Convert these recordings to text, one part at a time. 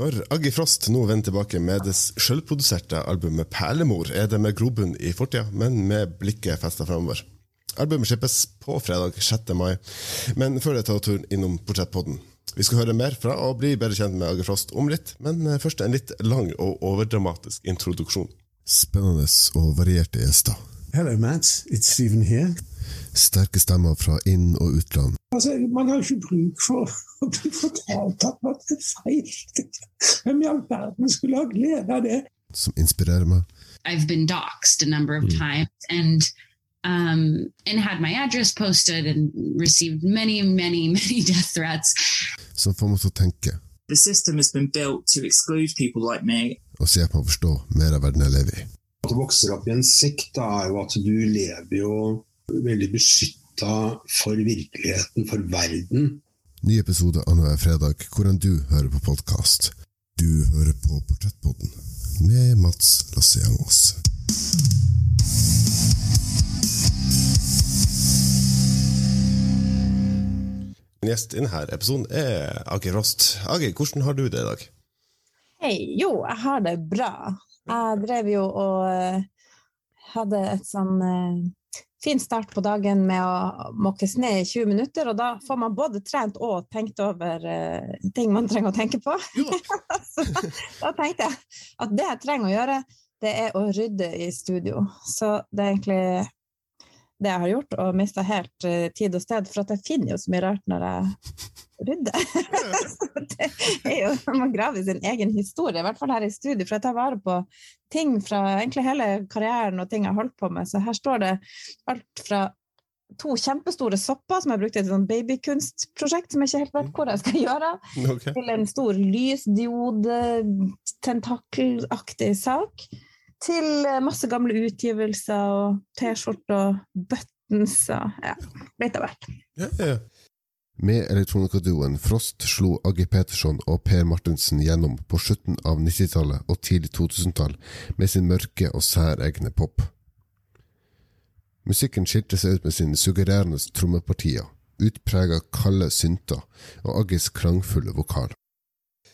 Når Aggi Frost nå vender tilbake med det selvproduserte albumet Perlemor, er det med grobunn i fortida, men med blikket festa framover. Albumet slippes på fredag 6. mai, men før det tar turen innom Portrettpodden. Vi skal høre mer fra og bli bedre kjent med Aggi Frost om litt, men først en litt lang og overdramatisk introduksjon. Spennende og varierte gjester. Hello, Matt. It's Stephen here. Sterke stemmer fra inn- og utland. Altså, Man har ikke bruk for å bli fortalt at man er feil. Hvem i all verden skulle ha glede av det? Som inspirerer meg. I've been doxxed a number of times and um, and had my address posted and received many, many, many death threats. Som får meg til å tenke. The system has been built to exclude people like me. Og se på å forstå mer av verden jeg lever i. At du vokser opp i en sekt, da, er jo at du lever jo veldig beskytta for virkeligheten, for verden. Ny episode annenhver fredag, hvordan du hører på podkast. Du hører på Portrettpodden med Mats Lasse-Jangås. Min gjest i denne episoden er Agge Rost. Agge, hvordan har du det i dag? Hei. Jo, jeg har det bra. Jeg drev jo og eh, hadde et sånn uh, fin start på dagen med å måkes ned i 20 minutter, og da får man både trent og tenkt over uh, ting man trenger å tenke på. Så da tenkte jeg at det jeg trenger å gjøre, det er å rydde i studio. Så det er egentlig det jeg har gjort, og mista helt uh, tid og sted, for at jeg finner jo så mye rart når jeg rydder. det er jo, Man graver sin egen historie, i hvert fall her i studio, for jeg tar vare på ting fra egentlig hele karrieren og ting jeg har holdt på med. Så her står det alt fra to kjempestore sopper som jeg brukte i et sånn babykunstprosjekt som jeg ikke helt vet hvor jeg skal gjøre, Okay. til en stor lysdiode, tentakelaktig sak, til masse gamle utgivelser og T-skjorter og buttons og ja, litt av hvert. Ja, ja. Med elektronikaduoen Frost slo Aggie Peterson og Per Martensen gjennom på slutten av 90-tallet og tidlig 2000-tall med sin mørke og særegne pop. Musikken skilte seg ut med sine suggererende trommepartier, utprega kalde synter og Aggies klangfulle vokal.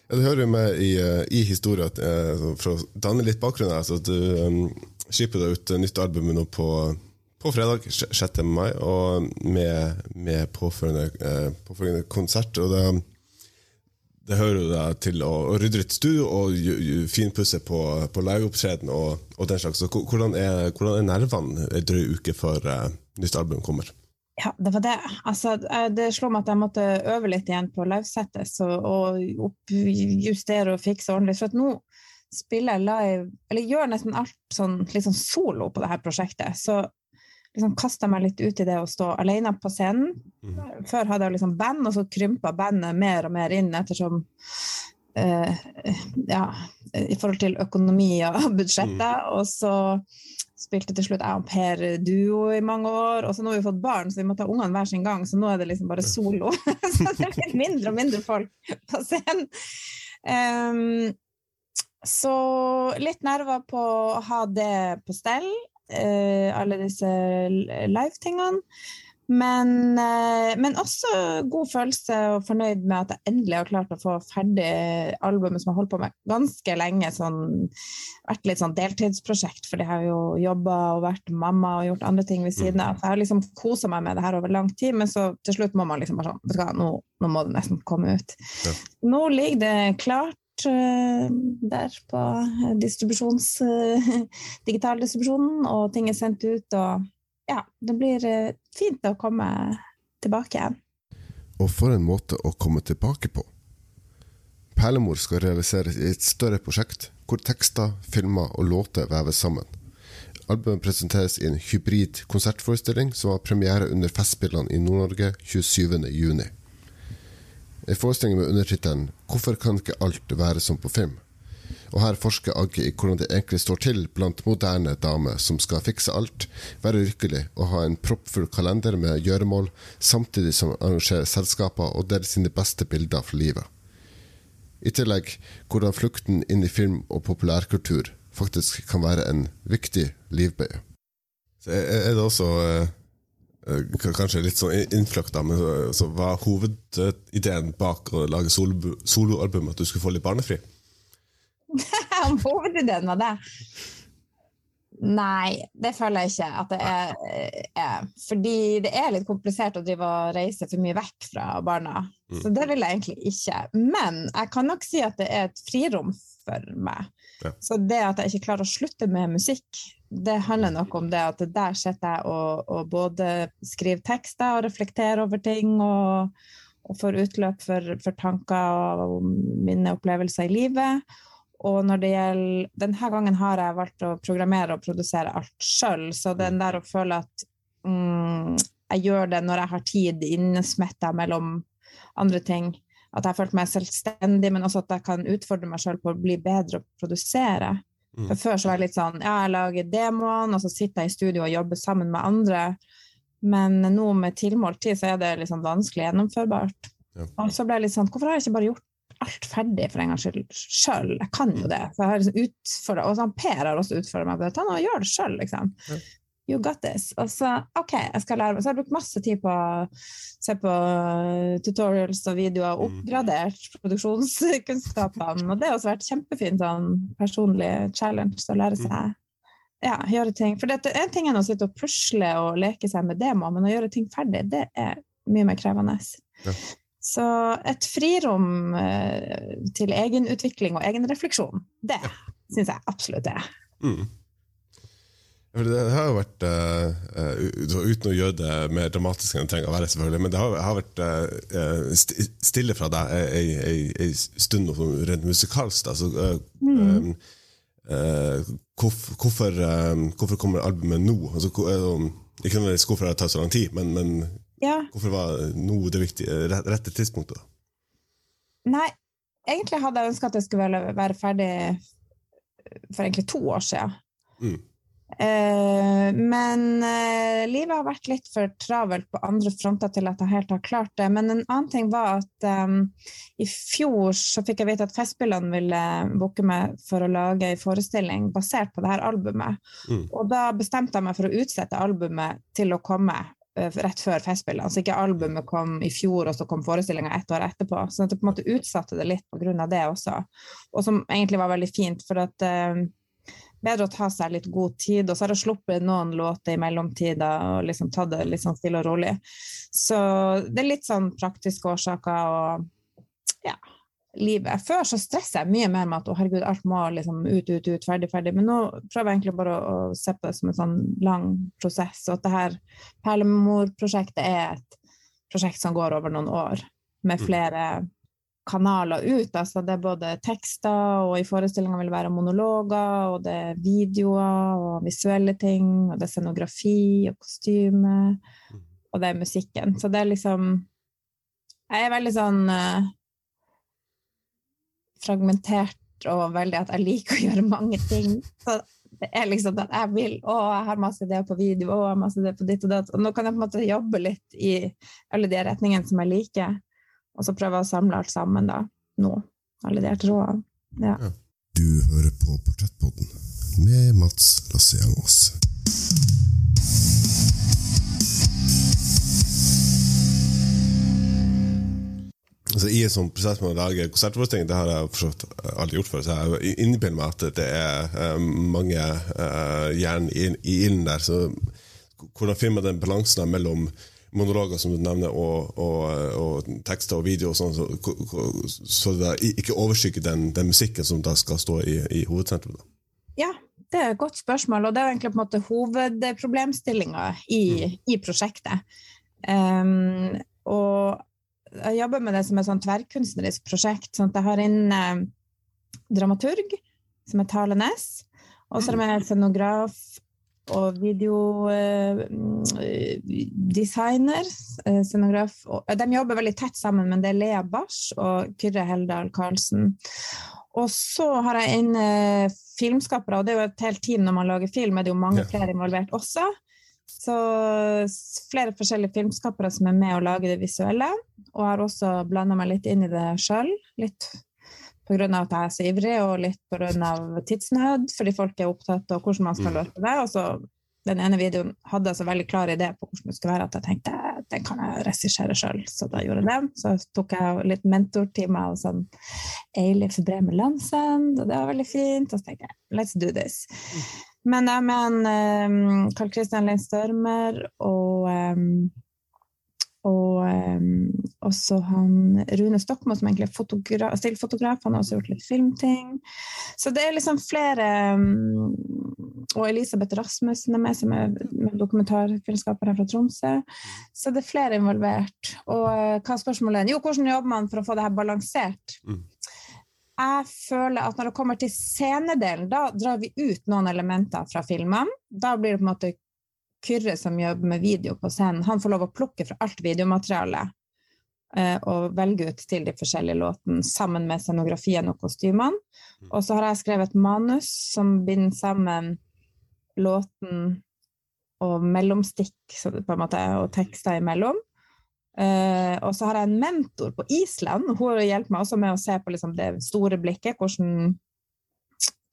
Ja, det hører med i, eh, i historien, eh, for å danne litt bakgrunn her, så at du um, skipper deg ut nytt album nå på, på fredag 6. mai, og med, med påfølgende, eh, påfølgende konsert. og det, det hører deg til å, å rydde litt studio og ju- finpusse på, på liveopptreden og, og den slags. Hvordan er, hvordan er nervene en drøy uke før eh, nytt album kommer? Ja, det var det. Altså, eh, det slo meg at jeg måtte øve litt igjen på livesettet og oppjustere og fikse ordentlig. For at nå spiller jeg live, eller gjør nesten alt sånn, litt sånn solo på det her prosjektet. Så liksom kasta meg litt ut i det å stå alene på scenen. Før hadde jeg liksom band, og så krympa bandet mer og mer inn ettersom eh, Ja, i forhold til økonomi og budsjettet. Og så spilte til slutt jeg og Per duo i mange år, og så nå har vi fått barn, så vi må ta ungene hver sin gang, så nå er det liksom bare solo. så det blir mindre og mindre folk på scenen. Um, så litt nerver på å ha det på stell, alle disse live-tingene. Men, eh, men også god følelse og fornøyd med at jeg endelig har klart å få ferdig albumet som jeg har holdt på med ganske lenge. Sånn, vært litt sånn deltidsprosjekt, for jeg har jo jobba og vært mamma og gjort andre ting ved siden av. Så jeg har liksom kosa meg med det her over lang tid, men så til slutt må man liksom bare sånn nå, nå må det nesten komme ut. Ja. Nå ligger det klart eh, der på distribusjons, eh, digitaldistribusjonen, og ting er sendt ut. og ja, det blir eh, fint å komme tilbake igjen. Og for en måte å komme tilbake på. Perlemor skal realiseres i et større prosjekt, hvor tekster, filmer og låter veves sammen. Albumet presenteres i en hybrid konsertforestilling som har premiere under Festspillene i Nord-Norge 27.6. En forestilling med undertittelen 'Hvorfor kan ikke alt være som på film?' Og her forsker Agge i hvordan det egentlig står til blant moderne damer som skal fikse alt, være lykkelig og ha en proppfull kalender med gjøremål, samtidig som arrangerer selskaper og deler sine beste bilder fra livet. I tillegg hvordan flukten inn i film og populærkultur faktisk kan være en viktig livbøye. Så er det også eh, kanskje litt sånn innfløkta, men så, var hovedideen bak å lage solo- soloalbum at du skulle få litt barnefri? Om hovedideen var det? Nei, det føler jeg ikke at det er, er. Fordi det er litt komplisert å drive og reise for mye vekk fra barna. Mm. Så det vil jeg egentlig ikke. Men jeg kan nok si at det er et frirom for meg. Ja. Så det at jeg ikke klarer å slutte med musikk, det handler nok om det at der sitter jeg og, og både skriver tekster og reflekterer over ting og, og får utløp for, for tanker og mine opplevelser i livet. Og når det gjelder Denne gangen har jeg valgt å programmere og produsere alt sjøl, så den der å føle at mm, jeg gjør det når jeg har tid innesmetta mellom andre ting, at jeg har følt meg selvstendig, men også at jeg kan utfordre meg sjøl på å bli bedre å produsere. Mm. For før så var jeg litt sånn ja, jeg lager demoen, og så sitter jeg i studio og jobber sammen med andre. Men nå med tilmålt tid så er det liksom vanskelig gjennomførbart. Ja. Og så ble jeg litt sånn, hvorfor har jeg ikke bare gjort alt ferdig for en gangs skyld sjøl? Jeg kan jo det. Så jeg har liksom utfordret, og Per har også utfordra meg på det. Ta nå og gjør det sjøl, liksom. Ja. You got this. Og så OK, jeg skal lære meg. Så jeg har brukt masse tid på å se på tutorials og videoer, og oppgradert produksjonskunnskapene. Og det har også vært kjempefint sånn personlig challenge å lære seg ja, gjøre ting. For det, er en ting enn å sitte og pusle og leke seg med demo, men å gjøre ting ferdig, det er mye mer krevende. Ja. Så et frirom eh, til egenutvikling og egenrefleksjon, det syns jeg absolutt er. Mm. For Det har jo vært, eh, eh, uten å gjøre det mer dramatisk enn det trenger å være, selvfølgelig, men det har, har vært eh, stille fra deg ei, ei, ei stund sånn rent musikalsk. Da. Så, eh, Mm. hvorfor, hvorfor kommer albumet nå? Altså, ikke nødvendigvis hvorfor det har tatt så lang tid, men, men Ja, hvorfor var nå det viktige, rette tidspunktet? nei, egentlig hadde jeg ønska at jeg skulle være ferdig for egentlig to år siden. Mm. Eh, men eh, livet har vært litt for travelt på andre fronter til at jeg helt har klart det. Men en annen ting var at um, i fjor så fikk jeg vite at Festspillene ville booke meg for å lage en forestilling basert på det her albumet. Mm. Og da bestemte jeg meg for å utsette albumet til å komme rett før Festspillene. Så ikke albumet kom i fjor, og så kom forestillinga ett år etterpå. Så jeg på en måte utsatte det litt av det også. Og som egentlig var veldig fint, for at eh, bedre å ta seg litt god tid. Og så har jeg sluppet noen låter i mellomtida og liksom tatt det litt sånn stille og rolig. Så det er litt sånn praktiske årsaker og ja, livet. Før så stresser jeg mye mer med at å herregud, alt må liksom ut, ut, ut, ferdig, ferdig. Men nå prøver jeg egentlig bare å, å se på det som en sånn lang prosess. Og at det her Perlemor-prosjektet er et prosjekt som går over noen år, med Mm. Kanaler ut. Altså det er både tekster, og i forestillinga vil det være monologer, og det er videoer og visuelle ting, og det er scenografi og kostyme, Mm. og det er musikken. Så det er liksom Jeg er veldig sånn eh, fragmentert og veldig at jeg liker å gjøre mange ting. Så det er liksom at jeg vil Å, jeg har masse ideer på video, å, jeg har masse ideer på ditt og datt. Og nå kan jeg på en måte jobbe litt i alle de retningene som jeg liker, og så prøve å samle alt sammen da, nå. Alle de trådene. Ja. Du hører på Portrettpodden med Mats Lasse-Jangås. Altså, I en sånn prosess med å lage konsertforestilling, det har jeg aldri gjort før, så jeg innbiller meg at det er uh, mange uh, jern i, i ilden der. Så hvordan finner man den balansen mellom monologer som du nevner, og, og, og tekster og video, og sånn, så, så det ikke overskygger den, den musikken som da skal stå i, i hovedsentrum? Da. Ja, det er et godt spørsmål, og det er egentlig på en måte hovedproblemstillinga i, i prosjektet. Um, og jeg jobber med det som et sånn tverrkunstnerisk prosjekt. sånn at Jeg har inn eh, dramaturg, som er Tale Næss, og så er det med scenograf og videodesigner. Eh, scenograf. De jobber veldig tett sammen, men det er Lea Barsch og Kyrre Heldal Karlsen. Og så har jeg inn filmskapere, og det er jo et helt team når man lager film, er det jo mange Ja. flere involvert også. Så flere forskjellige filmskapere som er med å lage det visuelle. Og har også blanda meg litt inn i det sjøl. Litt pga. at jeg er så ivrig, og litt pga. tidsnød, fordi folk er opptatt av hvordan man skal løpe løse det. Og så den ene videoen hadde jeg så veldig klar idé på hvordan det skulle være, at jeg tenkte den kan jeg regissere sjøl. Så da gjorde jeg det. Så tok jeg litt mentortimer hos sånn Eilif Bremer Lansen, og det var veldig fint. Og så tenkte jeg let's do this. Men jeg med en um, Carl Christian Lein Størmer og um, og um, også han Rune Stokmo, som egentlig er fotogra stillfotograf. Han har også gjort litt filmting. Så det er liksom flere um, Og Elisabeth Rasmussen er med, som er dokumentarfilmskaper her fra Tromsø. Så det er flere involvert. Og uh, hva er spørsmålet? Jo, hvordan jobber man for å få det her balansert? Mm. Jeg føler at når det kommer til scenedelen, da drar vi ut noen elementer fra filmene. Da blir det på en måte Kyrre som jobber med video på scenen, han får lov å plukke fra alt videomaterialet eh, og velge ut til de forskjellige låtene sammen med scenografien og kostymene. Og så har jeg skrevet et manus som binder sammen låten og mellomstikk måte, og tekster imellom. Eh, og så har jeg en mentor på Island. Hun hjelper meg også med å se på liksom, det store blikket, hvordan,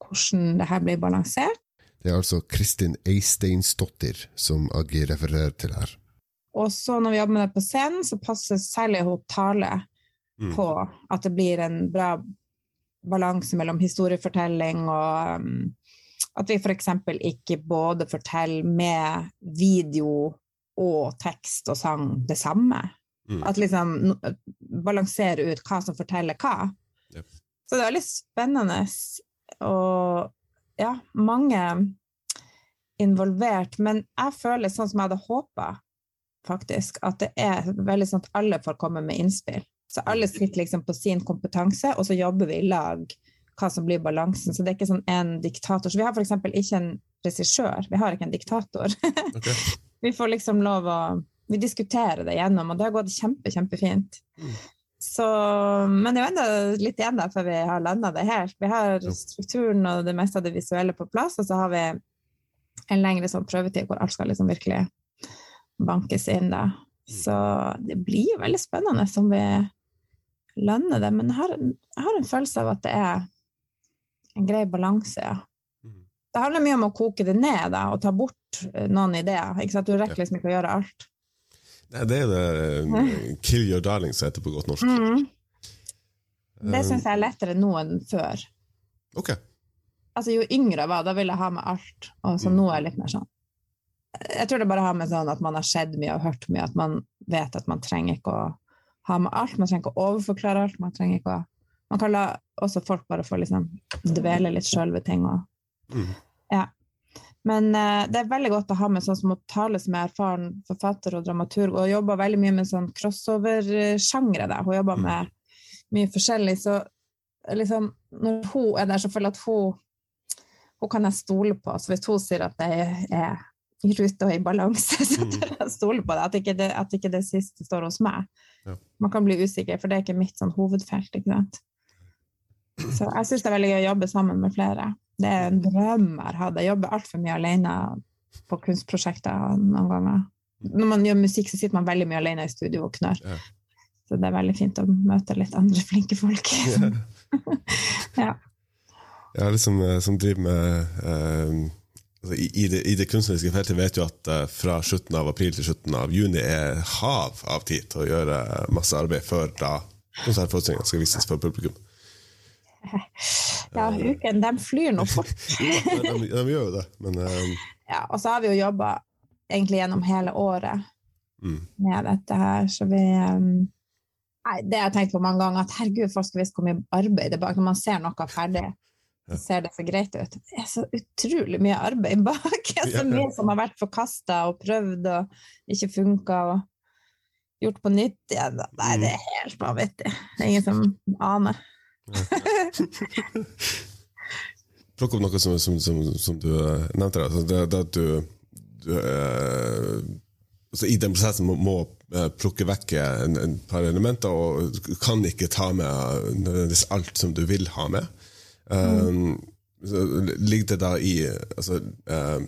hvordan det her blir balansert. Det er altså Kristin Eisteinsdottir som Agi refererer til her. Og så når vi jobber med det på scenen, så passer særlig hun Tale Mm. på at det blir en bra balanse mellom historiefortelling og um, at vi f.eks. ikke både forteller med video og tekst og sang det samme. Mm. At liksom no- balansere ut hva som forteller hva. Yep. Så det er veldig spennende. Og ja, mange involvert. Men jeg føler sånn som jeg hadde håpa, faktisk, at det er veldig sånn at alle får komme med innspill. Så alle sitter liksom på sin kompetanse, og så jobber vi i lag hva som blir balansen. Så det er ikke sånn en diktator. Så vi har f.eks. ikke en regissør. Vi har ikke en diktator. Okay. vi får liksom lov å Vi diskuterer det gjennom, og det har gått kjempe, kjempefint. Mm. Så, men det er jo enda litt igjen da før vi har landa det helt. Vi har strukturen og det meste av det visuelle på plass, og så har vi en lengre sånn prøvetid hvor alt skal liksom virkelig bankes inn. Da. Så det blir jo veldig spennende om vi lander det, men jeg har, jeg har en følelse av at det er en grei balanse, ja. Mm. Det handler mye om å koke det ned da, og ta bort eh, noen ideer. Du rekker liksom ikke å gjøre alt. Nei, det er det eh, 'kill your darling' som heter på godt norsk. Mm. Det Eh, syns jeg er lettere nå enn før. Ok. Altså, jo yngre jeg var, da ville jeg ha med alt. Og så Mm. nå er jeg litt mer sånn Jeg tror det bare har med sånn at man har sett mye og hørt mye, at man vet at man trenger ikke å ha med alt. Man trenger ikke å overforklare alt. Man trenger ikke å Man kan la også folk bare få liksom dvele litt sjøl ved ting. Og, Mm. ja. Men eh, det er veldig godt å ha med sånn som tale som er erfaren forfatter og dramaturg, og jobber veldig mye med sånn crossover-sjangre. Hun jobber Mm. med mye forskjellig, så liksom, når hun er der, så føler jeg at hun hun kan jeg stole på. Så hvis hun sier at det er i rute og i balanse, så Mm. tør jeg stole på det. At ikke det, at ikke det siste står hos meg. Ja. Man kan bli usikker, for det er ikke mitt sånn hovedfelt. ikke sant? Så jeg syns det er veldig gøy å jobbe sammen med flere. Det er en drøm jeg har hatt. Jeg jobber altfor mye alene på kunstprosjekter noen ganger. Når man gjør musikk, så sitter man veldig mye alene i studio og knør. Ja. Så det er veldig fint å møte litt andre flinke folk. ja. Ja, alle som, eh, som driver med altså i, i, det, I det kunstneriske feltet vet jo at uh, fra slutten av april til slutten av juni er hav av tid til å gjøre masse arbeid før da konsertforestillingen skal vises for publikum. ja, uken, de flyr nå fort. de, de, de gjør jo det, men um... Ja, og så har vi jo jobba egentlig gjennom hele året mm, med dette her, så vi um, Nei, det har jeg tenkt på mange ganger, at herregud, folk skal visst hvor mye arbeid det er bak. Når man ser noe ferdig, så ser det så greit ut. Det er så utrolig mye arbeid bak. Så mye som har vært forkasta og prøvd og ikke funka og gjort på nytt igjen. Nei, det er helt vanvittig. Det er ingen som aner. Plukk opp noe som, som, som, som du eh, nevnte. Altså det, det at du, du eh, altså I den prosessen må, må eh, plukke vekk en, en par elementer, og du kan ikke ta med alt som du vil ha med. Um, mm. ligger det da i altså, eh,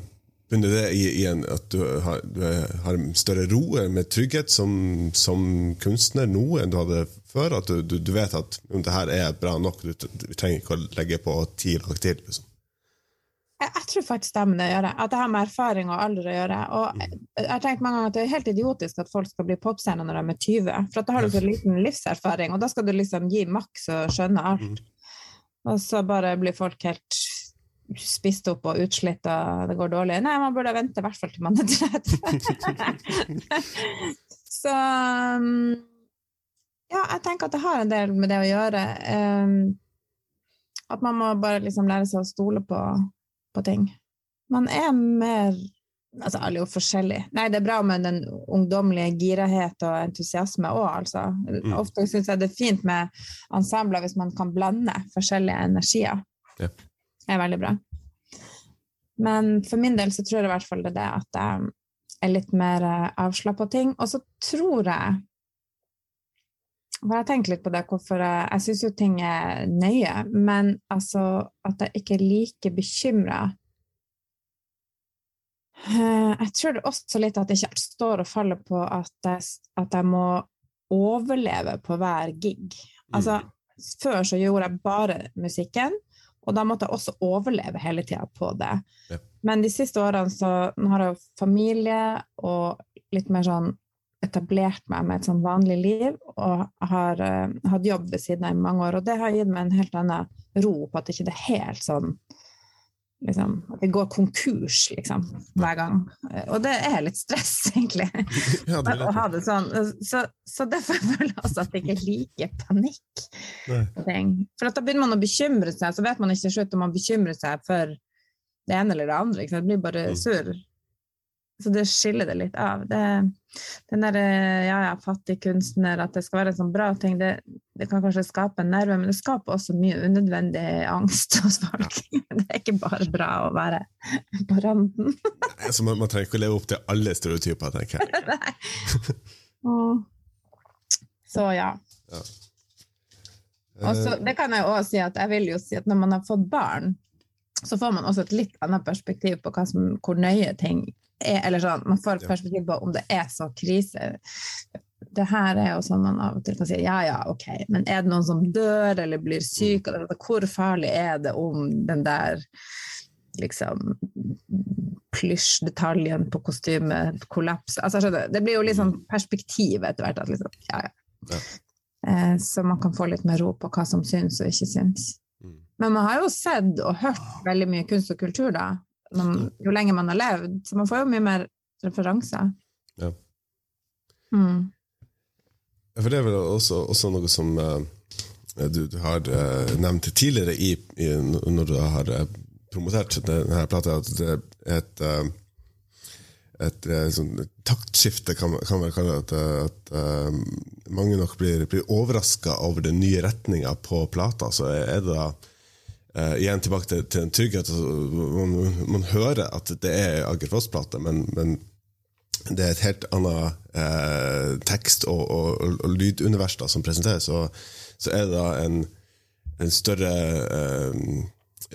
Bunner det i, i en, at du har, du har større ro, med trygghet som, som kunstner nå enn du hadde før? At du, du, du vet at om det her er bra nok, du, trenger ikke å legge på ti lag til? Liksom. Jeg, jeg tror faktisk det har med det å gjøre. At det har med erfaring og alder å gjøre. Og jeg, jeg har tenkt mange ganger at det er helt idiotisk at folk skal bli popstjerner når de er 20. For at da har du så liten livserfaring, og da skal du liksom gi maks og skjønne alt. Og så bare blir folk helt spist opp og utslitt og det går dårlig. Nei, man burde vente i hvert fall til man er 30. så um, ja, jeg tenker at det har en del med det å gjøre. Um, at man må bare liksom lære seg å stole på, på ting. Man er mer Altså, alle er jo forskjellige. Nei, det er bra med den ungdommelige girahet og entusiasme òg, altså. Ofte syns jeg det er fint med ensembler hvis man kan blande forskjellige energier. Ja. Er veldig bra. Men for min del så tror jeg i hvert fall det er det at jeg er litt mer avslappa på ting. Og så tror jeg for jeg litt på det, hvorfor jeg, jeg syns jo ting er nøye, men altså at jeg ikke er like bekymra Jeg tror det også litt at jeg ikke står og faller på at jeg, at jeg må overleve på hver gig. Altså, før så gjorde jeg bare musikken, og da måtte jeg også overleve hele tida på det. Ja. Men de siste årene så nå har jeg jo familie og litt mer sånn etablert meg med et sånn vanlig liv og har uh, hatt jobb ved siden av i mange år. Og det har gitt meg en helt annen ro på at det ikke er helt sånn liksom, At det går konkurs, liksom, hver gang. Uh, og det er litt stress, egentlig, Ja, det å ha det sånn. Så, så derfor føler jeg også at jeg ikke liker panikk. For da begynner man å bekymre seg, så vet man ikke til slutt om man bekymrer seg for det ene eller det andre. Det blir bare Mm. Så det skiller det litt av. Det, den derre ja, ja, fattig kunstner, at det skal være en sånn bra ting, det, det kan kanskje skape en nerve, men det skaper også mye unødvendig angst hos folk. Det er ikke bare bra å være på randen. Altså, man, man trenger ikke å leve opp til alle stereotyper, tenker jeg. Så ja. Og så, Eh, det kan jeg også si at jeg vil jo si at når man har fått barn, så får man også et litt annet perspektiv på som, hvor nøye ting er. Eller sånn, man får et perspektiv på om det er så krise. Det her er jo sånn man av og til kan si ja, ja, ok, men er det noen som dør eller blir syk? Mm. Eller, hvor farlig er det om den der liksom plysjdetaljen på kostymet kollapser? Altså, skjønner det blir jo litt sånn perspektiv etter hvert. At liksom, ja, ja. Mm. Ja. Eh, så man kan få litt mer ro på hva som syns og ikke syns. Mm. Men man har jo sett og hørt veldig mye kunst og kultur da, når, jo lenger man har levd, så man får jo mye mer referanser. Ja. Mm. For det er vel også, også noe som uh, du, du har uh, nevnt tidligere i, i, når du har uh, promotert denne plata, at det er et, et, eh, sånn taktskifte, kan man kan man kalle det. At, at mange nok blir, blir overraska over den nye retninga på plata. Så er det da eh, igjen tilbake til, til en trygghet. Altså, man, man hører at det er Ager Foss-plate, men, men det er et helt annet eh, tekst- og, og, og, og lydunivers som presenteres. Så, så er det da en, en større eh,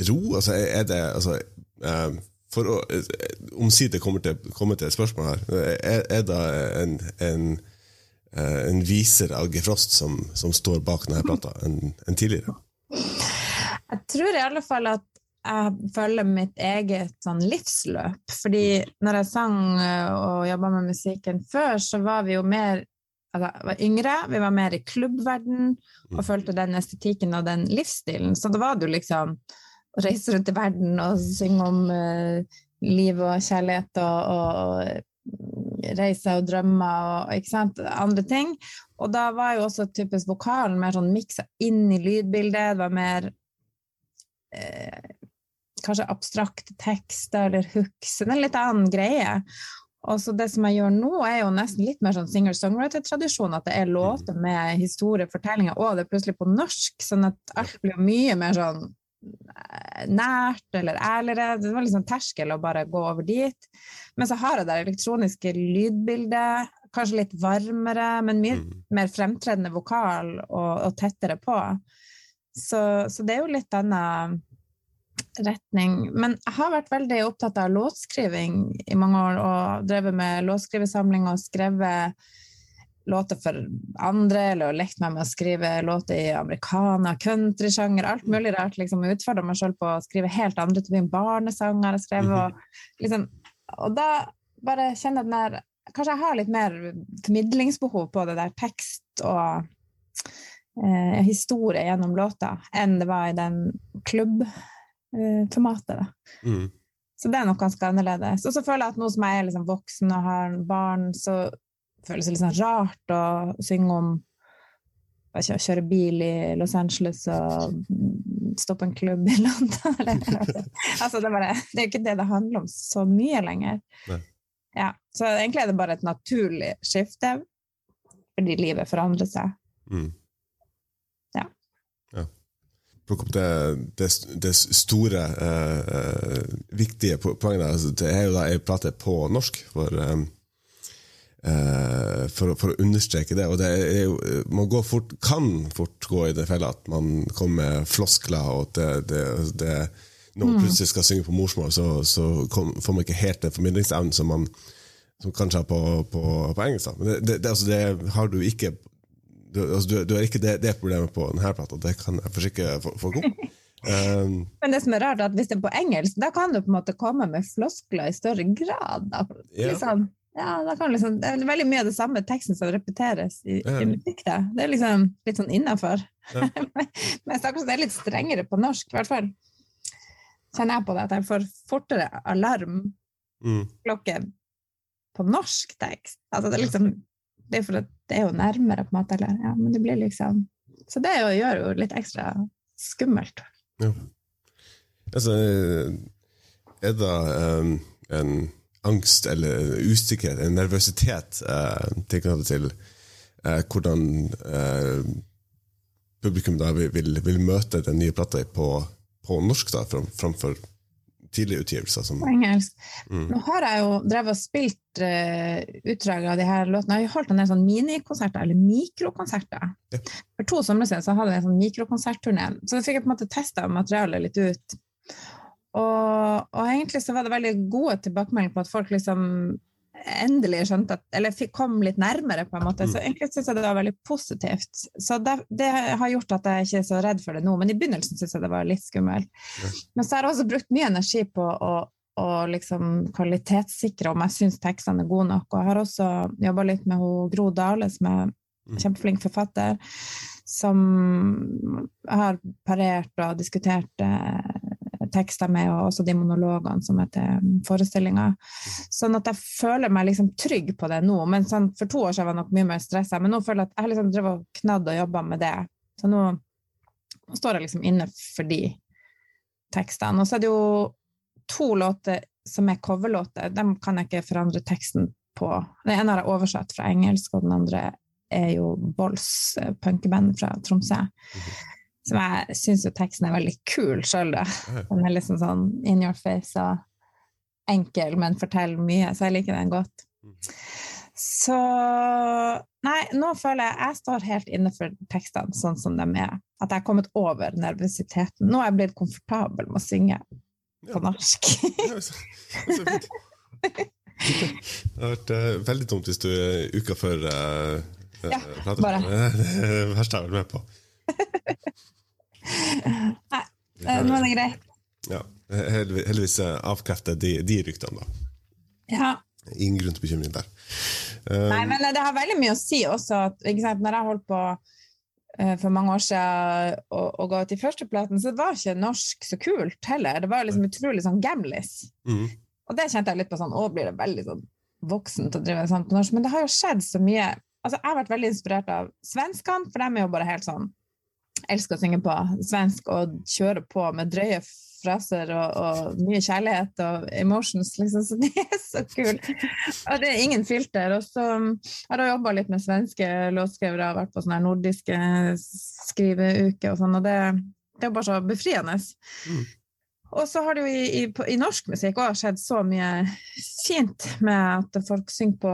ro. Altså, er det altså, eh, For å eh, omsider komme til, komme til et spørsmål her. Er, er det en, en, eh, en viser Agge Frost som, som står bak denne plata, enn en tidligere? Jeg tror i alle fall at jeg følger mitt eget sånn livsløp. Fordi når jeg sang eh, og jobba med musikken før, så var vi jo mer altså, jeg var yngre, vi var mer i klubbverden og følte den estetikken og den livsstilen. Så da var det jo liksom å reise rundt i verden og synge om uh, liv og kjærlighet og, og reiser og drømmer og ikke sant, andre ting. Og da var jo også typisk vokalen mer sånn miksa inn i lydbildet. Det var mer eh, kanskje abstrakte tekster eller hooks. Det er en litt annen greie. Og så det som jeg gjør nå, er jo nesten litt mer sånn singer-songwriter-tradisjon. At det er låter med historiefortellinger, og det er plutselig på norsk. Sånn at alt blir mye mer sånn eh, nært eller ærligere. Det var liksom terskel å bare gå over dit. Men så har jeg det elektroniske lydbildet, kanskje litt varmere, men mye Mm. mer fremtredende vokal og, og tettere på. Så, så det er jo litt annen retning. Men jeg har vært veldig opptatt av låtskriving i mange år, og drevet med låtskrivesamling og skrevet låter for andre, eller lekt meg med å skrive låter i americana, countrysjanger, alt mulig rart. liksom Utfordra meg sjøl på å skrive helt andre typer barnesanger. Jeg skrev, og, liksom, og da bare kjenner jeg den der Kanskje jeg har litt mer formidlingsbehov på det der tekst og eh, historie gjennom låta enn det var i den klubbformatet. Eh, Mm. så det er nok ganske annerledes. Og så føler jeg at nå som jeg er liksom voksen og har barn, så føles det litt sånn rart å synge om å kjøre bil i Los Angeles og stoppe en klubb i London. Eller, altså, det, bare, det er jo ikke det det handler om så mye lenger. Ja, så egentlig er det bare et naturlig skifte, fordi livet forandrer seg. Mm. Ja. Opp det, det, det store, eh, eh, viktige po- poenget der. Altså, det er jo da jeg prater på norsk, for, eh, eh, for, for å understreke det. Og det jo, man går fort, kan fort gå i den fella at man kommer med floskler, og det, det, det når man plutselig skal synge på morsmål, så, så kom, får man ikke helt den formidlingsevnen som man som kanskje har på, på, på engelsk. Men det, det, det, altså, det har du ikke du, altså, du, du har ikke det, det problemet på denne plata, det kan jeg forsikre fo- folk om. Um, Men det som er rart, er at hvis det er på engelsk, da kan du på en måte komme med floskler i større grad. Da. Ja. Liksom, ja, liksom, det er veldig mye av det samme teksten som repeteres i, Ja. i musikk. Da. Det er liksom litt sånn innafor. Ja. Men stakkars, det er litt strengere på norsk, i hvert fall. Kjenner jeg på det, at jeg får fortere alarmklokke mm, på norsk tekst. Altså, det er liksom det er for at det er jo nærmere, på en måte. Eller, ja, men det blir liksom Så det gjør jo litt ekstra skummelt. altså, er det um, en angst eller usikkerhet, en nervøsitet, uh, tilknyttet til uh, hvordan uh, publikum da vil, vil, vil møte den nye plata på, på norsk, da, fram, framfor tidlige utgivelser? Som, mm, Nå har jeg jo drevet og spilt uh, utdrag av de her låtene. Jeg har holdt en del sånn minikonserter, eller mikrokonserter. Ja. For to somre siden så hadde jeg en sånn mikrokonsertturné, så da fikk jeg på en måte testa materialet litt ut. Og, og egentlig så var det veldig gode tilbakemeldinger på at folk liksom endelig skjønte at Eller fikk, kom litt nærmere, på en måte. Så egentlig syns jeg det var veldig positivt. Så det, det har gjort at jeg ikke er så redd for det nå, men i begynnelsen syns jeg det var litt skummelt. Men så har jeg også brukt mye energi på å, å liksom kvalitetssikre om jeg syns tekstene er gode nok. Og jeg har også jobba litt med hun Gro Dale, som er Mm. kjempeflink forfatter, som har parert og diskutert eh, tekster med, og også de monologene som er til forestillinga. Sånn at jeg føler meg liksom trygg på det nå. Men sånn, for to år siden var jeg nok mye mer stressa, men nå føler jeg at jeg har liksom drevet og knadd og jobba med det. Så nå, nå står jeg liksom inne for de tekstene. Og så er det jo to låter som er coverlåter. Dem kan jeg ikke forandre teksten på. Den ene har jeg oversatt fra engelsk, og den andre er jo Bolls, eh, punkeband fra Tromsø. Som jeg syns jo teksten er veldig kul sjøl, da. Den er liksom sånn in your face og enkel, men forteller mye, så jeg liker den godt. Så Nei, nå føler jeg jeg står helt inne for tekstene sånn som de er. At jeg har kommet over nervøsiteten. Nå er jeg blitt komfortabel med å synge på norsk. Ja, så- så fint. Det har vært uh, veldig dumt hvis du uh, uka før uh, Ja, bare. Det verste jeg har vært med på. Nei, Eh, Nå er det greit. Ja, heldigvis, eh, avkrefter de, de ryktene, da. Ja. Ingen grunn til bekymring der. Um, Nei, men det har veldig mye å si også at når jeg holdt på for mange år siden og, og ga ut de første platene, så var ikke norsk så kult heller. Det var liksom utrolig sånn gamlis. mm, Og det kjente jeg litt på sånn, å blir det veldig sånn voksent å drive sånn på norsk. Men det har jo skjedd så mye. Altså, jeg har vært veldig inspirert av svenskene, for de er jo bare helt sånn elsker å synge på svensk og kjøre på med drøye fraser og, og mye kjærlighet og emotions, liksom. Så det er så kult. Og det er ingen filter. Og så har jeg jobba litt med svenske låtskrivere, har vært på sånne nordiske skriveuker og sånn, og det, det er bare så befriende. Mm. Og så har det jo i, i, i norsk musikk òg skjedd så mye fint med at folk synger på,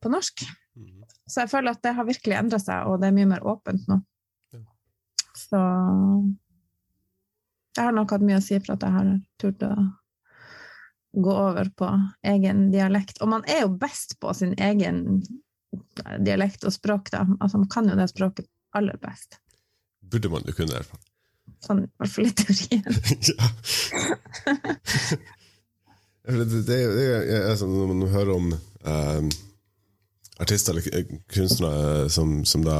på norsk. mm. Så jeg føler at det har virkelig endra seg, og det er mye mer åpent nå. Så det har nok hatt mye å si for at jeg har turt å gå over på egen dialekt. Og man er jo best på sin egen dialekt og språk, da. Altså, man kan jo det språket aller best. Burde man jo kunne, i hvert fall. Sånn i hvert fall i teorien. ja. det, det, det, altså, når man hører om eh, artister eller kunstnere som, som da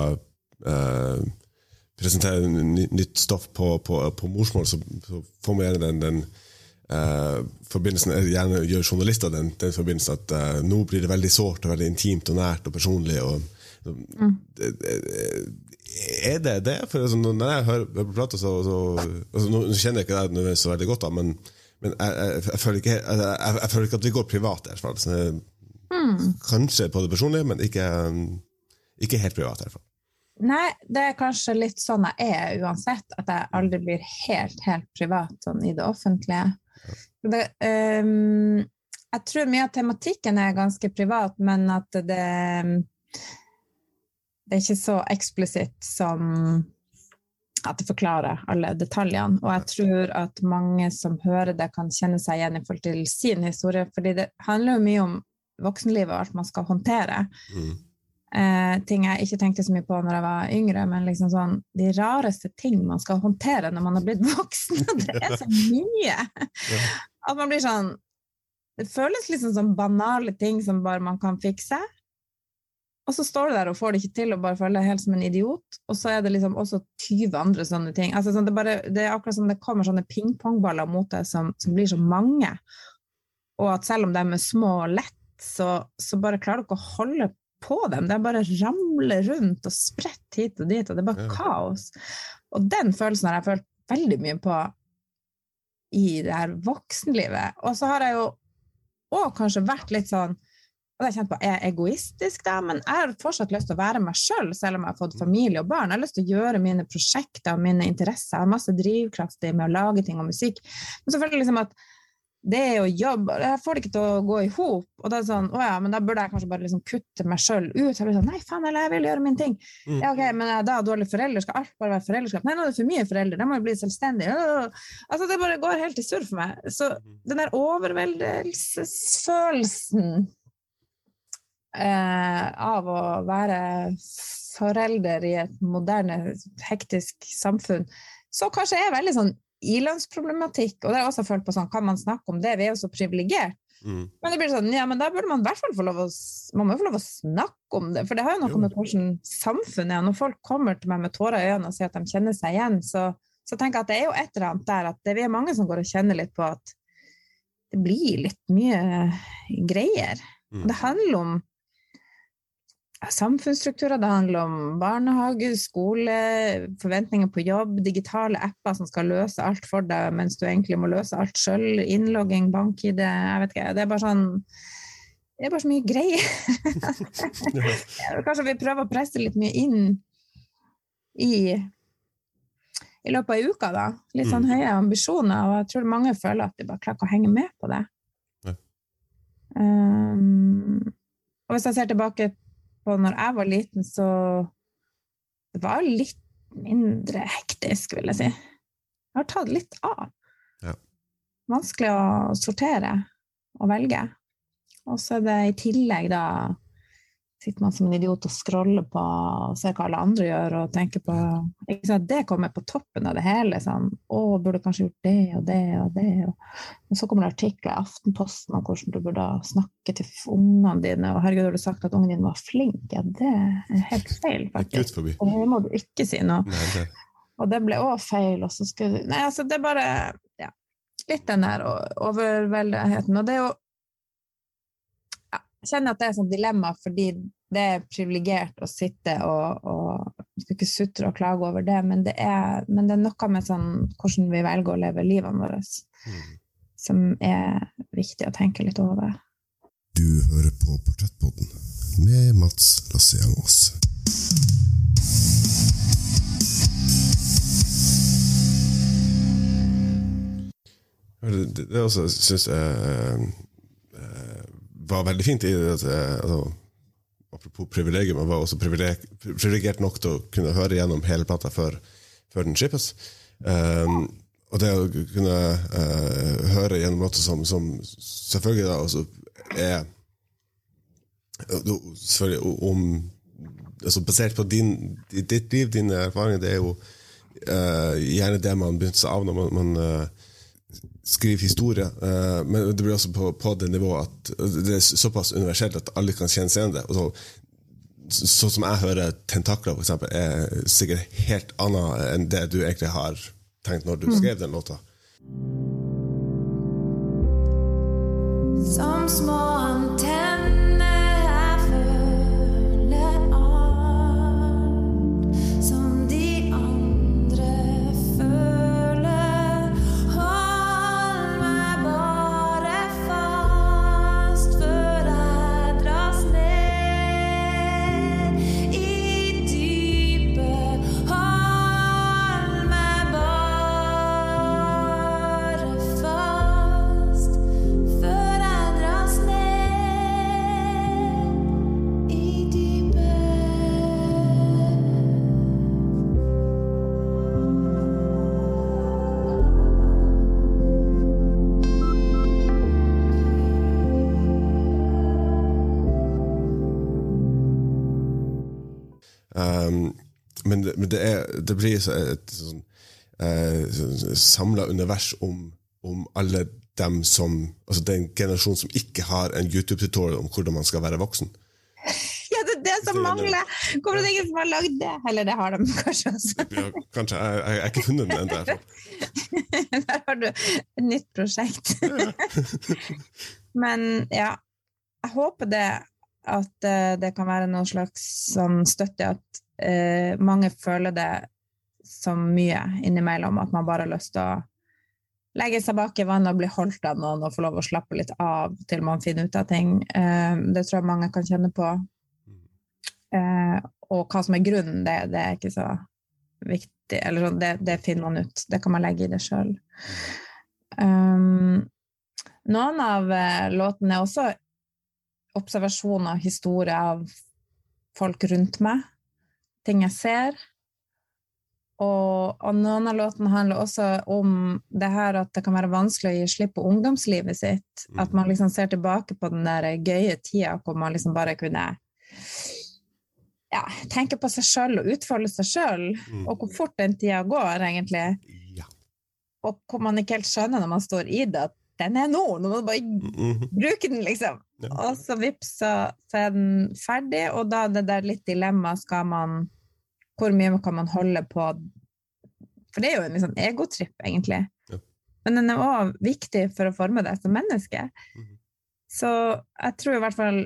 uh, presenterer nytt stoff på, på, på morsmål, så, så, får man gjerne den, den uh, forbindelsen Gjerne gjør journalister den, den forbindelsen at uh, nå blir det veldig sårt og veldig intimt og nært og personlig. Og, mm. Er det det? For altså, når jeg hører, på plata, så, så altså, Nå kjenner jeg ikke deg nødvendigvis så veldig godt, da, men, men jeg, jeg, jeg, føler ikke, jeg, føler ikke, at vi går privat. I hvert fall. Mm. Kanskje på det personlige, men ikke, ikke helt privat. i hvert fall. Nei, det er kanskje litt sånn jeg er uansett, at jeg aldri blir helt, helt privat sånn i det offentlige. Det, um, jeg tror mye av tematikken er ganske privat, men at det Det er ikke så eksplisitt som at det forklarer alle detaljene. Og jeg tror at mange som hører det, kan kjenne seg igjen i forhold til sin historie, fordi det handler jo mye om voksenlivet og alt man skal håndtere. Mm eh, ting jeg ikke tenkte så mye på når jeg var yngre, men liksom sånn, de rareste ting man skal håndtere når man har blitt voksen. Det er så mye! At man blir sånn Det føles liksom som banale ting som bare man kan fikse. Og så står du der og får det ikke til og bare føler deg helt som en idiot. Og så er det liksom også 20 andre sånne ting. Altså, sånn, det, bare, det, er akkurat som det kommer sånne pingpongballer mot deg som, som, blir så mange. Og at selv om de er små og lett, så, så bare klarer du ikke å holde på dem. De bare ramler rundt og spretter hit og dit, og det er bare ja. kaos. Og den følelsen har jeg følt veldig mye på i det her voksenlivet. Og så har jeg jo òg kanskje vært litt sånn og jeg kjent på, Er jeg egoistisk, da? Men jeg har fortsatt lyst til å være meg sjøl, selv, selv om jeg har fått familie og barn. Jeg har lyst til å gjøre mine prosjekter og mine interesser. Jeg har masse drivkraft i med å lage ting og musikk. Men så føler jeg liksom at det er jo jobb. Jeg får det ikke til å gå i hop. Og da er det sånn, å ja, men da burde jeg kanskje bare liksom kutte meg sjøl ut. Jeg blir sånn, Nei, faen, eller jeg vil gjøre min ting. Mm. Ja, ok, Men jeg er da dårlig forelder? Skal alt bare være foreldreskap? Nei, nå er det for mye foreldre, de må jo bli selvstendige. Altså, Det bare går helt i surr for meg. Så den der overveldelsesfølelsen eh, av å være forelder i et moderne, hektisk samfunn, så kanskje er veldig sånn ilønnsproblematikk, og det har jeg også følt på sånn, kan man snakke om det? Vi er jo så privilegert. Mm. Men det blir sånn, ja, men da burde man i hvert fall få lov å, man må få lov å snakke om det, for det har jo noe jo. med hvordan samfunnet er. Når folk kommer til meg med tårer i øynene og sier at de kjenner seg igjen, så, så tenker jeg at det er jo et eller annet der at det, vi er mange som går og kjenner litt på at det blir litt mye greier. Mm. Det handler om samfunnsstrukturer. Det handler om barnehage, skole, forventninger på jobb, digitale apper som skal løse alt for deg, mens du egentlig må løse alt sjøl. Innlogging, bank-ID, jeg vet ikke. Det er bare sånn Det er bare så mye greier. Kanskje vi prøver å presse litt mye inn i i løpet av uka, da. Litt sånn mm. høye ambisjoner, og jeg tror mange føler at de bare klarer ikke å henge med på det. Ja. Um, og hvis jeg ser tilbake på når jeg var liten, så det var litt mindre hektisk, vil jeg si. Jeg har tatt litt av. Ja. Vanskelig å sortere og velge. Og så er det i tillegg da sitter man som en idiot og scroller på og ser hva alle andre gjør, og tenker på Det kommer på toppen av det hele. Sånn, 'Å, burde kanskje gjort det og det og det.' Og, og så kommer det artikler i Aftenposten om hvordan du burde snakke til ungene dine. Og 'herregud, har du sagt at ungen din var flink?' Ja, det er helt feil, faktisk. Og det må du ikke si noe. Nei, og det ble òg feil, og så skulle Nei, altså, det er bare ja, litt den der overveldigheten. Og det er jo kjenner at det er et dilemma, fordi det er privilegert å sitte og, og skal ikke sutre og klage over det, men det er, men det er noe med sånn, hvordan vi velger å leve livene våre, mm. som er viktig å tenke litt over. Du hører på Portrettpodden med Mats Lasse-Jangås. Det, det også syns jeg var veldig fint i det. Altså, apropos privilegium, man var også privilegert nok til å kunne høre gjennom hele plata før, før den shippes. Um, og det å kunne uh, høre gjennom låter som, som, selvfølgelig da også er selvfølgelig om altså Basert på din, ditt liv, dine erfaringer, det er jo uh, gjerne det man begynte seg av når man, man uh, skriver historie. Uh, men det blir også på, på, det nivået at det er såpass universelt at alle kan kjenne seg igjen det. Så, sånn som jeg hører tentakler, eksempel, er sikkert helt annet enn det du egentlig har tenkt når du skrev den låta. Som små men det, er, det blir et sånn eh, samla univers om, om, alle dem som Altså den generasjonen som ikke har en YouTube-tutorial om hvordan man skal være voksen. Ja, det er det som mangler! Hvorfor er det ingen som har lagd det? Eller det har de kanskje også. Ja, kanskje. Jeg har ikke funnet den ennå. Der har du et nytt prosjekt. Men ja, jeg håper det at eh, det kan være noen slags sånn støtte at eh, mange føler det som mye innimellom, at man bare har lyst til å legge seg bak i vannet og bli holdt av noen og få lov å slappe litt av til man finner ut av ting. Eh, det tror jeg mange kan kjenne på. Eh, og hva som er grunnen, det, det er ikke så viktig. Eller sånn, det, det, finner man ut. Det kan man legge i det sjøl. Um, noen av uh, låtene er også observasjoner, historier av folk rundt meg ting jeg ser. Og, og noen av låtene handler også om det her at det kan være vanskelig å gi slipp på ungdomslivet sitt. Mm. At man liksom ser tilbake på den der gøye tida hvor man liksom bare kunne ja, tenke på seg sjøl og utfolde seg sjøl, mm. og hvor fort den tida går, egentlig. Ja. Og hvor man ikke helt skjønner når man står i det, at den er nå, nå må du bare mm. bruke den, liksom. Ja. Og så vips, så, så, er den ferdig, og da det der litt dilemma skal man hvor mye kan man holde på For det er jo en sånn egotripp, egentlig. Ja. Men den er òg viktig for å forme deg som menneske. Mm. Så jeg tror i hvert fall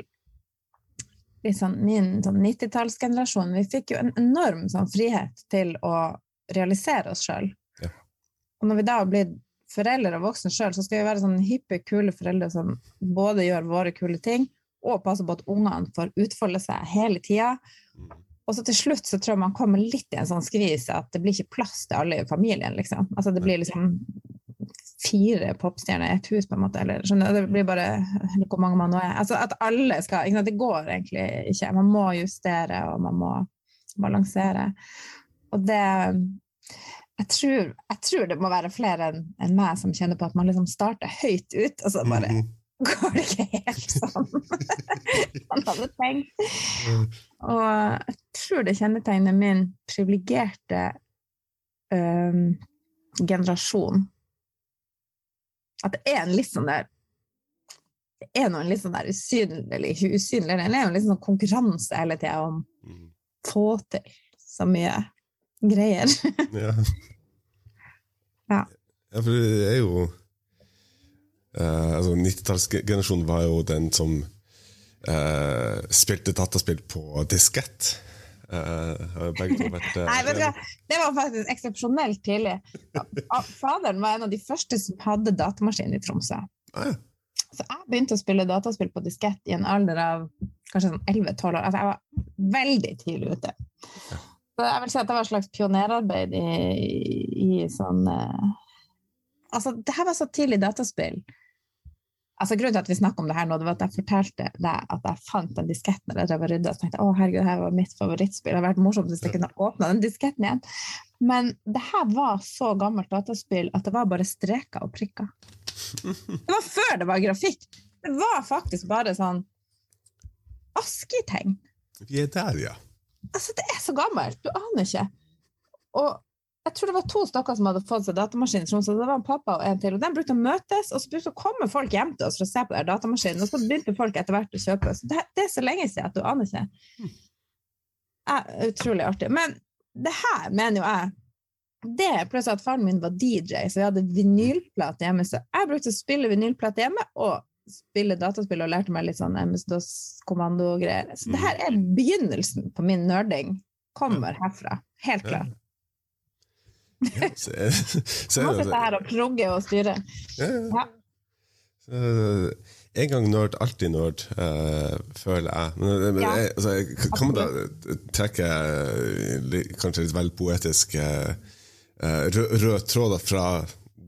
liksom, min sånn 90-tallsgenerasjon Vi fikk jo en enorm sånn, frihet til å realisere oss sjøl. Ja. Og når vi da har blitt foreldre og voksne sjøl, så skal vi være sånn hippe, kule foreldre som både gjør våre kule ting, og passer på at ungene får utfolde seg hele tida. Og så til slutt så tror jeg man kommer litt i en sånn skvis at det blir ikke plass til alle i familien, liksom. Altså det blir liksom fire popstjerner i ett hus, på en måte. Eller skjønner Det blir bare hvor mange man nå er. Altså at alle skal ikke sant? Det går egentlig ikke. Man må justere, og man må balansere. Og det jeg tror, jeg tror det må være flere enn en meg som kjenner på at man liksom starter høyt ut, og så bare mhm. Går det ikke helt sånn man hadde tenkt. Og jeg tror det kjennetegner min privilegerte um, generasjon. At det er en litt sånn der Det er noen litt sånn der usynlig, eller ikke usynlig, det er jo litt sånn konkurranse hele tida om å mm. få til så mye greier. ja. ja. Ja, for det er jo uh, altså 90-tallsgenerasjonen var jo den som uh, spilte dataspill på diskett. Uh, vært, Nei, vet du hva, det var faktisk eksepsjonelt tidlig. Faderen var en av de første som hadde datamaskin i Tromsø. Ah, ja. Så jeg begynte å spille dataspill på diskett i en alder av kanskje sånn 11-12 år. Altså, jeg var veldig tidlig ute. Ja. Så jeg vil si at det var et slags pionerarbeid i, i, i sånn uh, Altså, det her var så tidlig dataspill Altså, grunnen til at vi snakker om det her nå, det var at jeg fortalte deg at jeg fant den disketten når jeg og rydda. og tenkte å herregud, her var mitt favorittspill. Det hadde vært morsomt hvis jeg kunne åpna den disketten igjen. Men det her var så gammelt dataspill at det var bare streker og prikker. Det var før det var grafikk. Det var faktisk bare sånn asketegn. Vi er der, ja. Altså, det er så gammelt! Du aner ikke. Og jeg tror det var to stykker som hadde fått seg datamaskin Tromsø. Det var en pappa og en til. Og de brukte å møtes, og så brukte å komme folk hjem til oss for å se på den datamaskinen. Og så begynte folk etter hvert å kjøpe. Så det, det er så lenge siden at du aner ikke. Er utrolig artig. Men det her mener jo jeg det pluss at faren min var DJ, så vi hadde vinylplate hjemme. Så jeg brukte å spille vinylplate hjemme og spille dataspill og lærte meg litt sånn MS-DOS-kommando-greier. Så det her er begynnelsen på min nerding. Kommer herfra. Helt klart. Ja så, så Må sitte her og progge og styre. ja, ja. Ja. Så, En gang nerd, alltid nerd, eh, føler jeg. Men, men Ja. jeg, altså, jeg- kan man da trekke eh, kanskje litt vel poetisk eh, eh, rød, rød tråd fra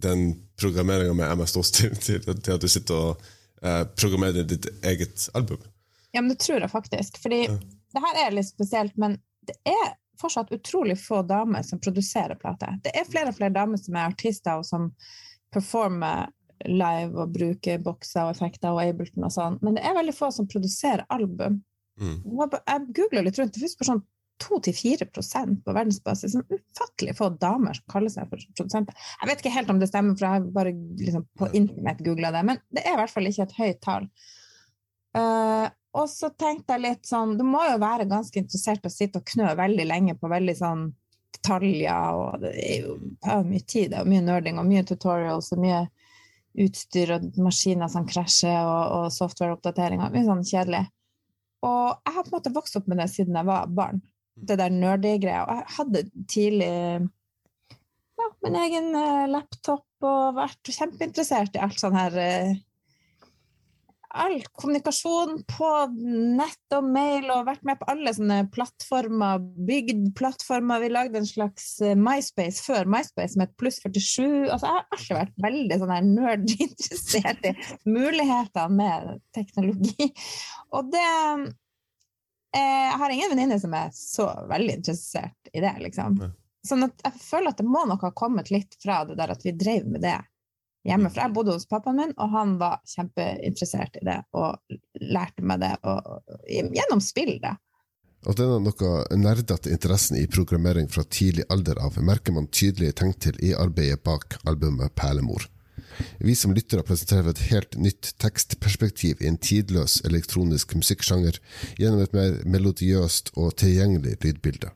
den programmeringa med MS-DOS til, til, til at du sitter og eh, programmerer ditt eget album? Ja, men det tror jeg faktisk. Fordi det her er litt spesielt, men det er fortsatt utrolig få damer som produserer plater. Det er flere og flere damer som er artister, og som performer live og bruker bokser og effekter og Ableton og sånn, men det er veldig få som produserer album. Mm. Jeg googla litt rundt, det fins sånn 2-4 på verdensbasis. Sånn ufattelig få damer som kaller seg for produsenter. Jeg vet ikke helt om det stemmer, for jeg har bare liksom på internett googla det, men det er i hvert fall ikke et høyt tall. Eh, og så tenkte jeg litt sånn Du må jo være ganske interessert å sitte og knø veldig lenge på veldig sånn detaljer, og det er jo det er mye tid, det er mye nerding og mye tutorials og mye utstyr og maskiner som krasjer, og, og softwareoppdateringer. Mye sånn kjedelig. Og jeg har på en måte vokst opp med det siden jeg var barn. Det der nerdy-greia. Og jeg hadde tidlig ja, min egen eh, laptop og vært kjempeinteressert i alt sånn her eh, all kommunikasjon på nett og mail, og vært med på alle sånne plattformer, bygd plattformer. Vi lagde en slags eh, MySpace før MySpace med et pluss 47. Altså, jeg har alltid vært veldig sånn nerd-interessert i mulighetene med teknologi. Og det eh, Jeg har ingen venninne som er så veldig interessert i det, liksom. Sånn at jeg føler at det må nok ha kommet litt fra det der at vi drev med det hjemme. For jeg bodde hos pappaen min, og han var kjempeinteressert i det, og lærte meg det og, og, gjennom spill. det. Og denne noe nerdete interessen i programmering fra tidlig alder av merker man tydelige tegn til i arbeidet bak albumet Perlemor. Vi som lyttere presenterer et helt nytt tekstperspektiv i en tidløs elektronisk musikksjanger gjennom et mer melodiøst og tilgjengelig lydbilde.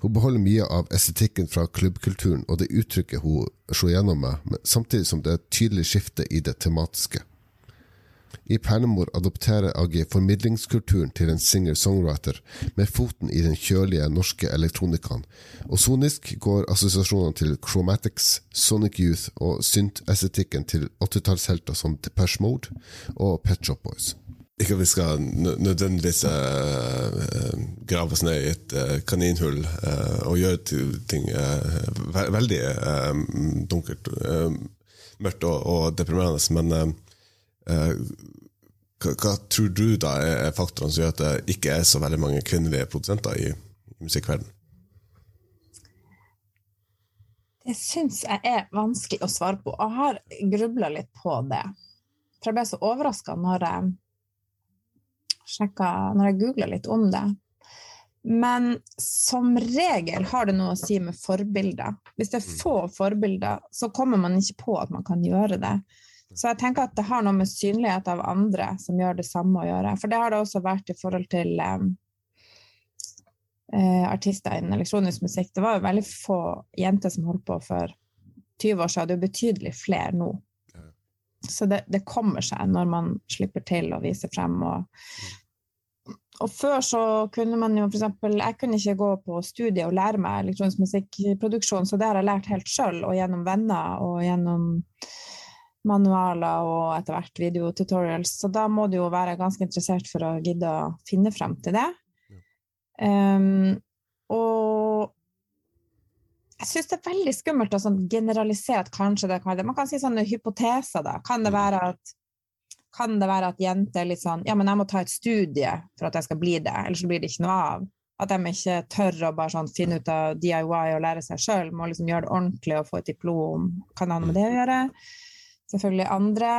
Hun beholder mye av estetikken fra klubbkulturen og det uttrykket hun slo gjennom med, samtidig som det er et tydelig skifte i det tematiske. I Pernemor adopterer AG formidlingskulturen til en singer-songwriter med foten i den kjølige norske elektronikaen, og sonisk går assosiasjonene til Chromatics, Sonic Youth og synt-estetikken til 80-tallshelter som Depeche Mode og Pet Shop Boys. Ikke at vi skal nødvendigvis eh, grave oss ned i et eh, kaninhull uh, og gjøre ting uh, ve veldig dunkelt, mørkt og, og deprimerende, men hva, hva tror du da er faktorene som gjør at det ikke er så veldig mange kvinnelige produsenter i, i musikkverdenen? Det syns jeg er vanskelig å svare på, og har grubla litt på det. For jeg ble så overraska når jeg sjekka, når jeg googla litt om det. Men som regel har det noe å si med forbilder. Hvis det er få forbilder, så kommer man ikke på at man kan gjøre det. Så jeg tenker at det har noe med synlighet av andre som gjør det samme å gjøre. For det har det også vært i forhold til um, uh, artister innen elektronisk musikk. Det var jo veldig få jenter som holdt på for 20 år siden. Det er jo betydelig flere nå. Så det, det kommer seg når man slipper til å vise frem. Og, og før så kunne man jo f.eks. Jeg kunne ikke gå på studiet og lære meg elektronisk musikkproduksjon, så det har jeg lært helt sjøl, og gjennom venner og gjennom manualer og etter hvert videotutorials. Så da må du jo være ganske interessert for å gidde å finne frem til det. Um, og jeg syns det er veldig skummelt å sånn generalisere at kanskje det kan være det. Man kan si sånne hypoteser, da. Kan det være at kan det være at jenter er litt sånn Ja, men jeg må ta et studie for at jeg skal bli det, ellers så blir det ikke noe av. At de ikke tør å bare sånn finne ut av DIY og lære seg sjøl. Må liksom gjøre det ordentlig og få et diplom. Kan det ha noe med det å gjøre? selvfølgelig andre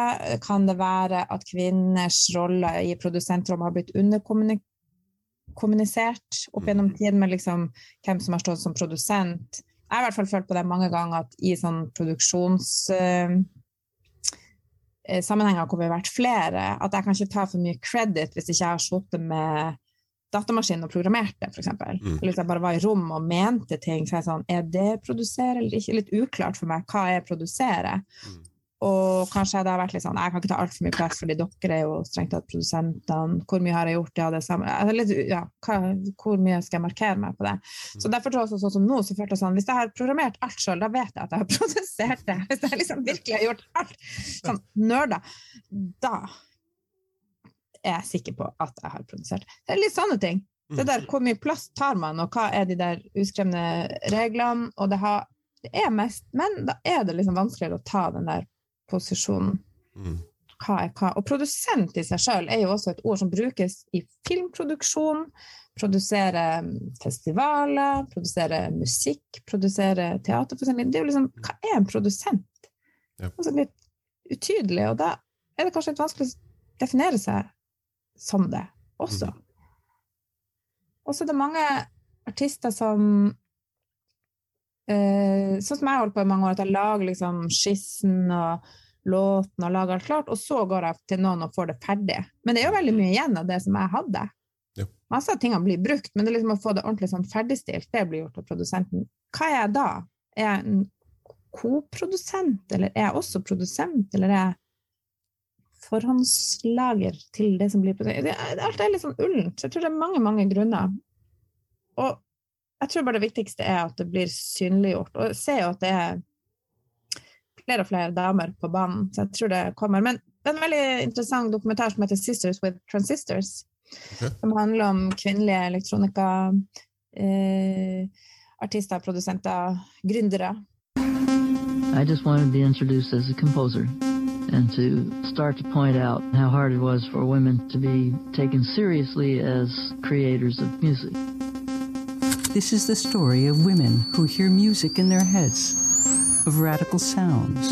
kan det være at kvinners rolle i produsentrommet har blitt underkommunisert opp gjennom tiden med liksom hvem som har stått som produsent. Jeg har i hvert fall følt på det mange ganger at i sånn produksjons... eh, eh, sammenhenger hvor vi har vært flere, at jeg kan ikke ta for mye credit hvis ikke jeg har sittet med datamaskinen og programmert det, f.eks. Mm. Eller hvis jeg bare var i rom og mente ting, så er jeg sånn Er det produsere eller ikke? Litt uklart for meg hva er produsere. Mm. Og kanskje det har vært litt sånn Jeg kan ikke ta altfor mye plass, fordi dere er jo strengt tatt produsentene. Hvor mye har jeg gjort? Ja, det samme. Altså, litt, ja, hva, hvor mye skal jeg markere meg på det? Så derfor tror jeg også sånn som nå, så følte jeg sånn Hvis jeg har programmert alt sjøl, da vet jeg at jeg har produsert det. Hvis jeg liksom virkelig har gjort alt sånn nerder, da er jeg sikker på at jeg har produsert. Det er litt sånne ting. Det der, Hvor mye plass tar man, og hva er de der uskrevne reglene? Og det, har, det er mest Men da er det liksom vanskeligere å ta den der posisjonen. Mm. Hva er hva? Og produsent i seg sjøl er jo også et ord som brukes i filmproduksjon. Produsere festivaler, produsere musikk, produsere teaterforestillinger. Det er jo liksom Hva er en produsent? Ja. Altså litt utydelig, og da er det kanskje litt vanskelig å definere seg som det også. Og så er det mange artister som eh, Sånn som jeg har holdt på i mange år, at jeg lager liksom skissen og låten og lager alt klart, og så går jeg til noen og får det ferdig. Men det er jo veldig mye igjen av det som jeg hadde. Ja. Masse av tingene blir brukt, men det er liksom å få det ordentlig sånn ferdigstilt, det blir gjort av produsenten. Hva er jeg da? Er jeg en koprodusent, eller er jeg også produsent, eller er jeg forhåndslager til det som blir produsert? Alt er litt sånn ullent, så jeg tror det er mange, mange grunner. Og jeg tror bare det viktigste er at det blir synliggjort, og jeg ser jo at det er flere og flere damer på banen, så jeg tror det kommer. Men det er en veldig interessant dokumentar som heter Sisters with Transistors, okay. som handler om kvinnelige elektronika, eh, artister, produsenter, gründere. I just wanted to be introduced as a composer and to start to point out how hard it was for women to be taken seriously as creators of music. This is the story of women who hear music in their heads, of radical sounds.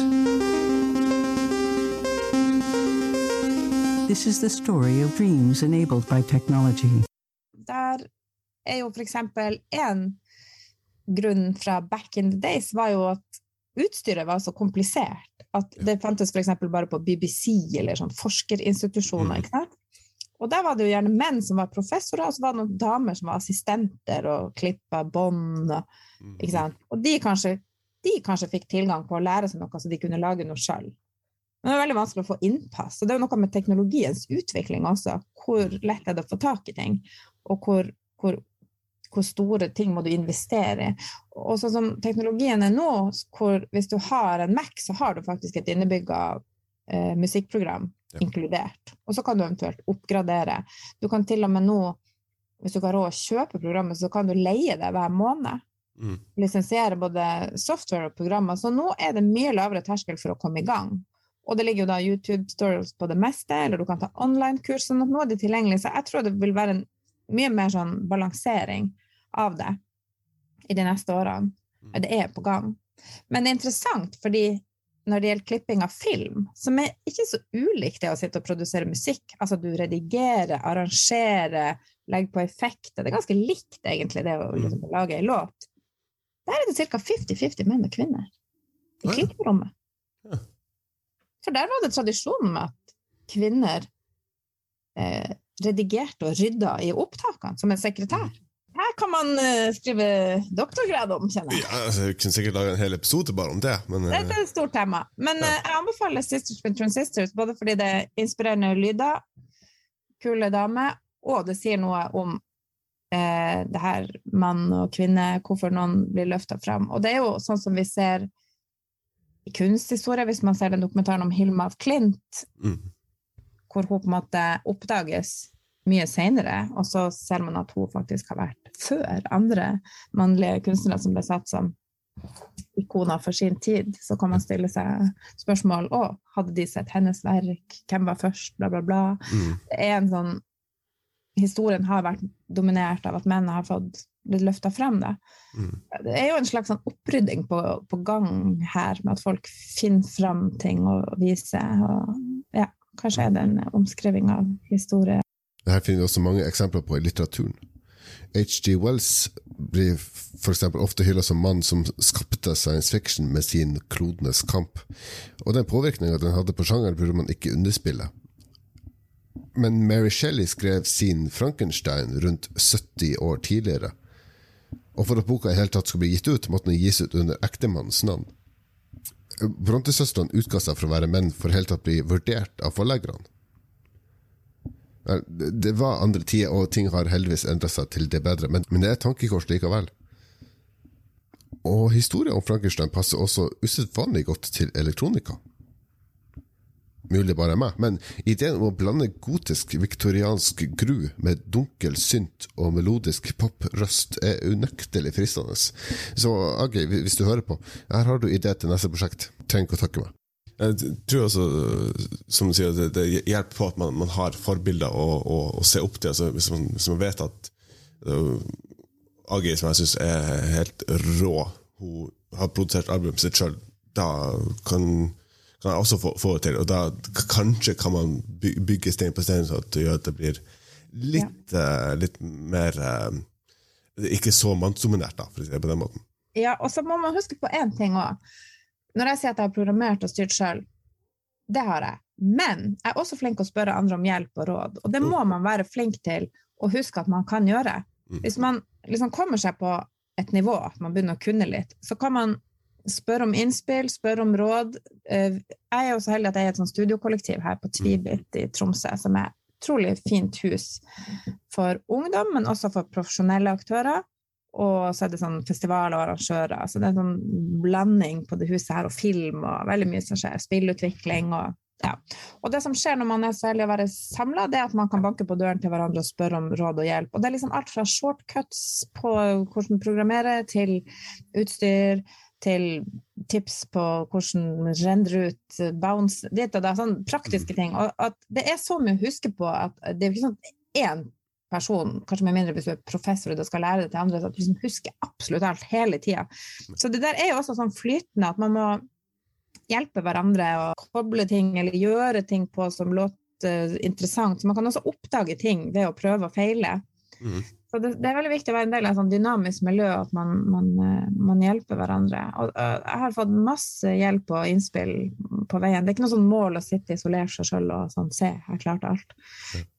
This is the story of dreams enabled by technology. Der er jo for eksempel en grunn fra back in the days var jo at utstyret var så komplisert at det fantes for eksempel bare på BBC eller sånn forskerinstitusjoner, Mm. ikke sant? Og der var det jo gjerne menn som var professorer, og så var det noen damer som var assistenter og klippa bånd, og, Mm. Og de kanskje, de kanskje fikk tilgang på å lære seg noe så de kunne lage noe sjøl. Men det er veldig vanskelig å få innpass. Og det er noe med teknologiens utvikling også. Hvor lett er det å få tak i ting? Og hvor, hvor, hvor store ting må du investere i? Og sånn som teknologien er nå, hvor hvis du har en Mac, så har du faktisk et innebygga eh, musikkprogram Ja. inkludert. Og så kan du eventuelt oppgradere. Du kan til og med nå, hvis du ikke har råd å kjøpe programmet, så kan du leie det hver måned Mm. lisensiere både software og programmer, så nå er det mye lavere terskel for å komme i gang. Og det ligger jo da YouTube-stories på det meste, eller du kan ta online-kurs, sånn at nå er det tilgjengelig. Så jeg tror det vil være en mye mer sånn balansering av det i de neste årene. Det er på gang. Men det er interessant, fordi når det gjelder klipping av film, som er ikke så ulikt det å sitte og produsere musikk, altså du redigerer, arrangerer, legger på effekter, det er ganske likt egentlig det å liksom, lage en låt. Der er det ca. 50-50 menn og kvinner i klipperommet. For der var det tradisjonen med at kvinner eh, redigerte og rydda i opptakene som en sekretær. Her kan man uh, skrive doktorgrad om, kjenner jeg. Ja, altså, jeg kunne sikkert lage en hel episode bare om det, men Det eh, er et stort tema. Men Ja. eh, jeg anbefaler Sisters with Transistors både fordi det er inspirerende lyder, kule damer, og det sier noe om eh, det her mann og kvinne, hvorfor noen blir løfta fram. Og det er jo sånn som vi ser i kunsthistorie, hvis man ser den dokumentaren om Hilma af Klint, mm. hvor hun på en måte oppdages mye senere, og så ser man at hun faktisk har vært før andre mannlige kunstnere som ble satt som ikoner for sin tid, så kan man stille seg spørsmål å, hadde de sett hennes verk, hvem var først, bla, bla, bla. Mm. Det er en sånn historien har vært dominert av at menn har fått blitt løfta frem. Det. Mm. det er jo en slags sånn opprydding på, på, gang her, med at folk finner fram ting og viser. Og, ja, kanskje er det en omskriving av historie. Her finner vi også mange eksempler på i litteraturen. H.G. Wells blir f.eks. ofte hylla som mannen som skapte science fiction med sin klodenes kamp. Og den påvirkninga den hadde på sjangeren, burde man ikke underspille. Men Mary Shelley skrev sin Frankenstein rundt 70 år tidligere. Og for at boka i hele tatt skulle bli gitt ut, måtte den gis ut under ektemannens navn. Brontesøstrene utga seg for å være menn for helt tatt bli vurdert av forleggerne. Det var andre tider, og ting har heldigvis endra seg til det bedre, men, men det er tankekors likevel. Og historien om Frankenstein passer også usedvanlig godt til elektronika mulig bare meg, men ideen om å blande gotisk viktoriansk gru med dunkel synt og melodisk poprøst er unektelig fristende. Så AG, hvis du hører på, her har du idé til neste prosjekt. Trenger ikke å takke meg. Jeg tror også, som du sier, det, det hjelper på at man, man har forbilder å, å, å, se opp til. Altså, hvis, man, hvis, man, vet at uh, Agi, som jeg syns er helt rå, hun har produsert albumet sitt sjøl, da kan kan jeg også få, få, det til. Og da kanskje kan man bygge stein på stein, så det gjør at det blir litt, ja. uh, litt mer uh, Ikke så mannsdominert, da, for å si det på den måten. Ja, og så må man huske på én ting òg. Når jeg sier at jeg har programmert og styrt sjøl, det har jeg. Men jeg er også flink til å spørre andre om hjelp og råd. Og det må mm. man være flink til å huske at man kan gjøre. Mm. Hvis man liksom kommer seg på et nivå at man begynner å kunne litt, så kan man spørre om innspill, spørre om råd. Eh, jeg er jo så heldig at jeg er et sånt studiokollektiv her på Tvibit i Tromsø, som er et utrolig fint hus for ungdom, men også for profesjonelle aktører. Og så er det sånn festivaler og arrangører. Så det er en sånn blanding på det huset her, og film og veldig mye som skjer. Spillutvikling og ja. Og det som skjer når man er så heldig å være samla, er at man kan banke på døren til hverandre og spørre om råd og hjelp. Og det er liksom alt fra shortcuts på hvordan programmere, til utstyr, til tips på hvordan rendre ut bounce dit og da, sånne praktiske ting. Og at det er så mye å huske på at det er ikke sånn én person, kanskje med mindre hvis du er professor og skal lære det til andre, at du liksom husker absolutt alt hele tida. Så det der er jo også sånn flytende at man må hjelpe hverandre og koble ting eller gjøre ting på som låter interessant. Så man kan også oppdage ting ved å prøve og feile. Mm. Så det, det, er veldig viktig å være en del av et sånn dynamisk miljø, at man, man, eh, man, hjelper hverandre. Og og jeg har fått masse hjelp og innspill på veien. Det er ikke noe sånn mål å sitte isolert seg sjøl og sånn se, jeg klarte alt.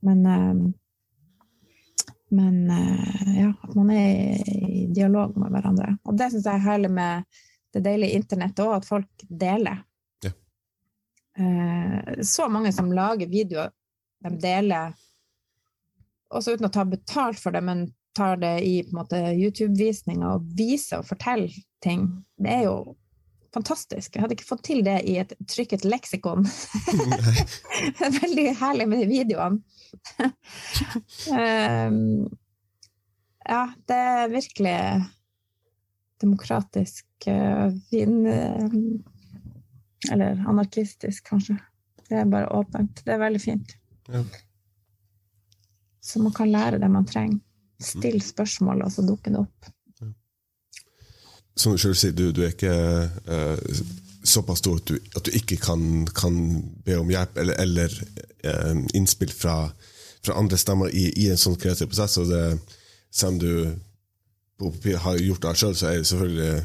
Men, uh, men uh, ja, at man er i dialog med hverandre. Og det syns jeg er herlig med det deilige internettet òg, at folk deler. Ja. så mange som lager videoer, de deler også uten å ta betalt for det, men tar det i YouTube-visninger og viser og forteller ting. Det er jo fantastisk. Jeg hadde ikke fått til det i et trykket leksikon. det er veldig herlig med de videoene. um, ja, det er virkelig demokratisk uh, fin uh, Eller anarkistisk, kanskje. Det er bare åpent. Det er veldig fint. Ja. Så man kan lære det man trenger. Still spørsmål, og så dukker det opp. Som du sjøl sier, du, du, er ikke uh, såpass stor at du, at du ikke kan, kan, be om hjelp eller, eller uh, innspill fra, fra, andre stemmer i, i, en sånn kreativ prosess. Og det, selv om du har gjort det sjøl, så er det selvfølgelig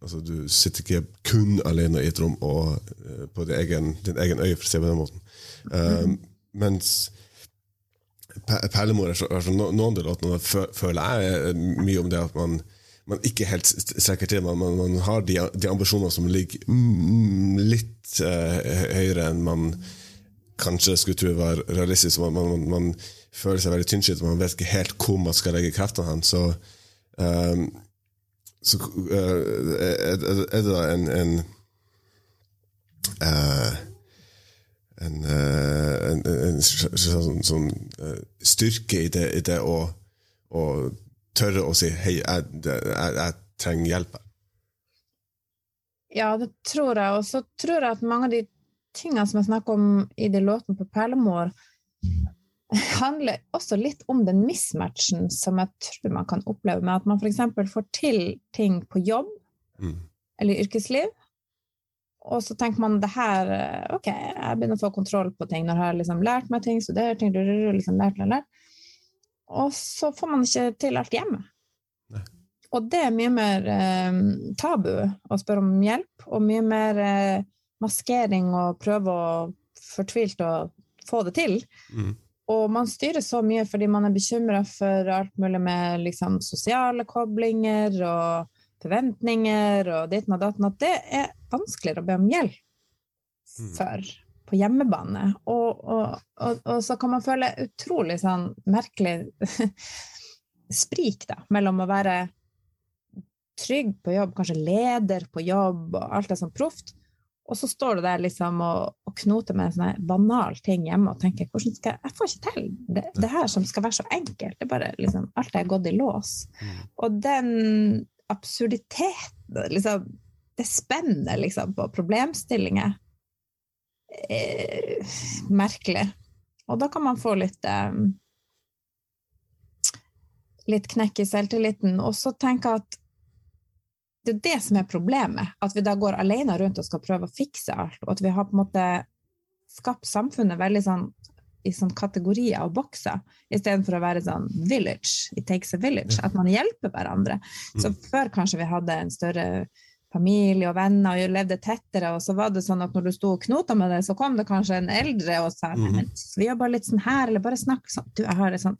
altså, Du sitter ikke kun alene i et rom og uh, på din egen, din egen øye, for å si det på den måten. Mm. Mens Perlemor er så, er så noen av låtene føler jeg mye om det at man, man ikke helt strekker til. Man, man, man har de, de ambisjonene som ligger litt uh, høyere enn man kanskje skulle tro var realistisk. Man, man, man føler seg veldig tynnskitt, man vet ikke helt hvor man skal legge kreftene hen. Så, um, så uh, er, er, det da en, en uh, en, uh, en, sånn, sånn, eh, styrke i det, i det å, å, tørre å si 'hei, jeg, jeg, jeg trenger hjelp'. Ja, det tror jeg. Og så tror jeg at mange av de tingene som jeg snakker om i de låtene på Perlemor, handler også litt om den mismatchen som jeg tror man kan oppleve med at man f.eks. får til ting på jobb Mm. eller yrkesliv, og så tenker man det her eh, Ok, jeg begynner å få kontroll på ting når jeg har liksom lært meg ting, studert ting, liksom lært, lært, lært. Og så får man ikke til alt hjemme. Nei. Og det er mye mer eh, tabu å spørre om hjelp, og mye mer eh, maskering og prøve å fortvilt å få det til. Mm. Og man styrer så mye fordi man er bekymra for alt mulig med liksom, sosiale koblinger og forventninger og ditten og datten, at det er vanskeligere å be om hjelp Mm. for på hjemmebane. Og, og, og, og så kan man føle utrolig sånn merkelig sprik da, mellom å være trygg på jobb, kanskje leder på jobb, og alt er sånn proft, og så står du der liksom og, og knoter med en sånn banal ting hjemme og tenker hvordan skal jeg, jeg får ikke til det, det her som skal være så enkelt. Det er bare liksom, alt er gått i lås. Mm. Og den absurditeten, liksom, det spennet liksom, på problemstillinger, er merkelig. Og da kan man få litt eh, litt knekk i selvtilliten. Og så tenke at det er det som er problemet. At vi da går alene rundt og skal prøve å fikse alt. Og at vi har på en måte skapt samfunnet veldig sånn i sånn kategorier og bokser, istedenfor å være sånn village. It takes a village. At man hjelper hverandre. Så før kanskje vi hadde en større familie og venner og levde tettere, og så var det sånn at når du sto og knota med det, så kom det kanskje en eldre og sa men vi gjør bare litt sånn her, eller bare snakk sånn, du, jeg har det sånn,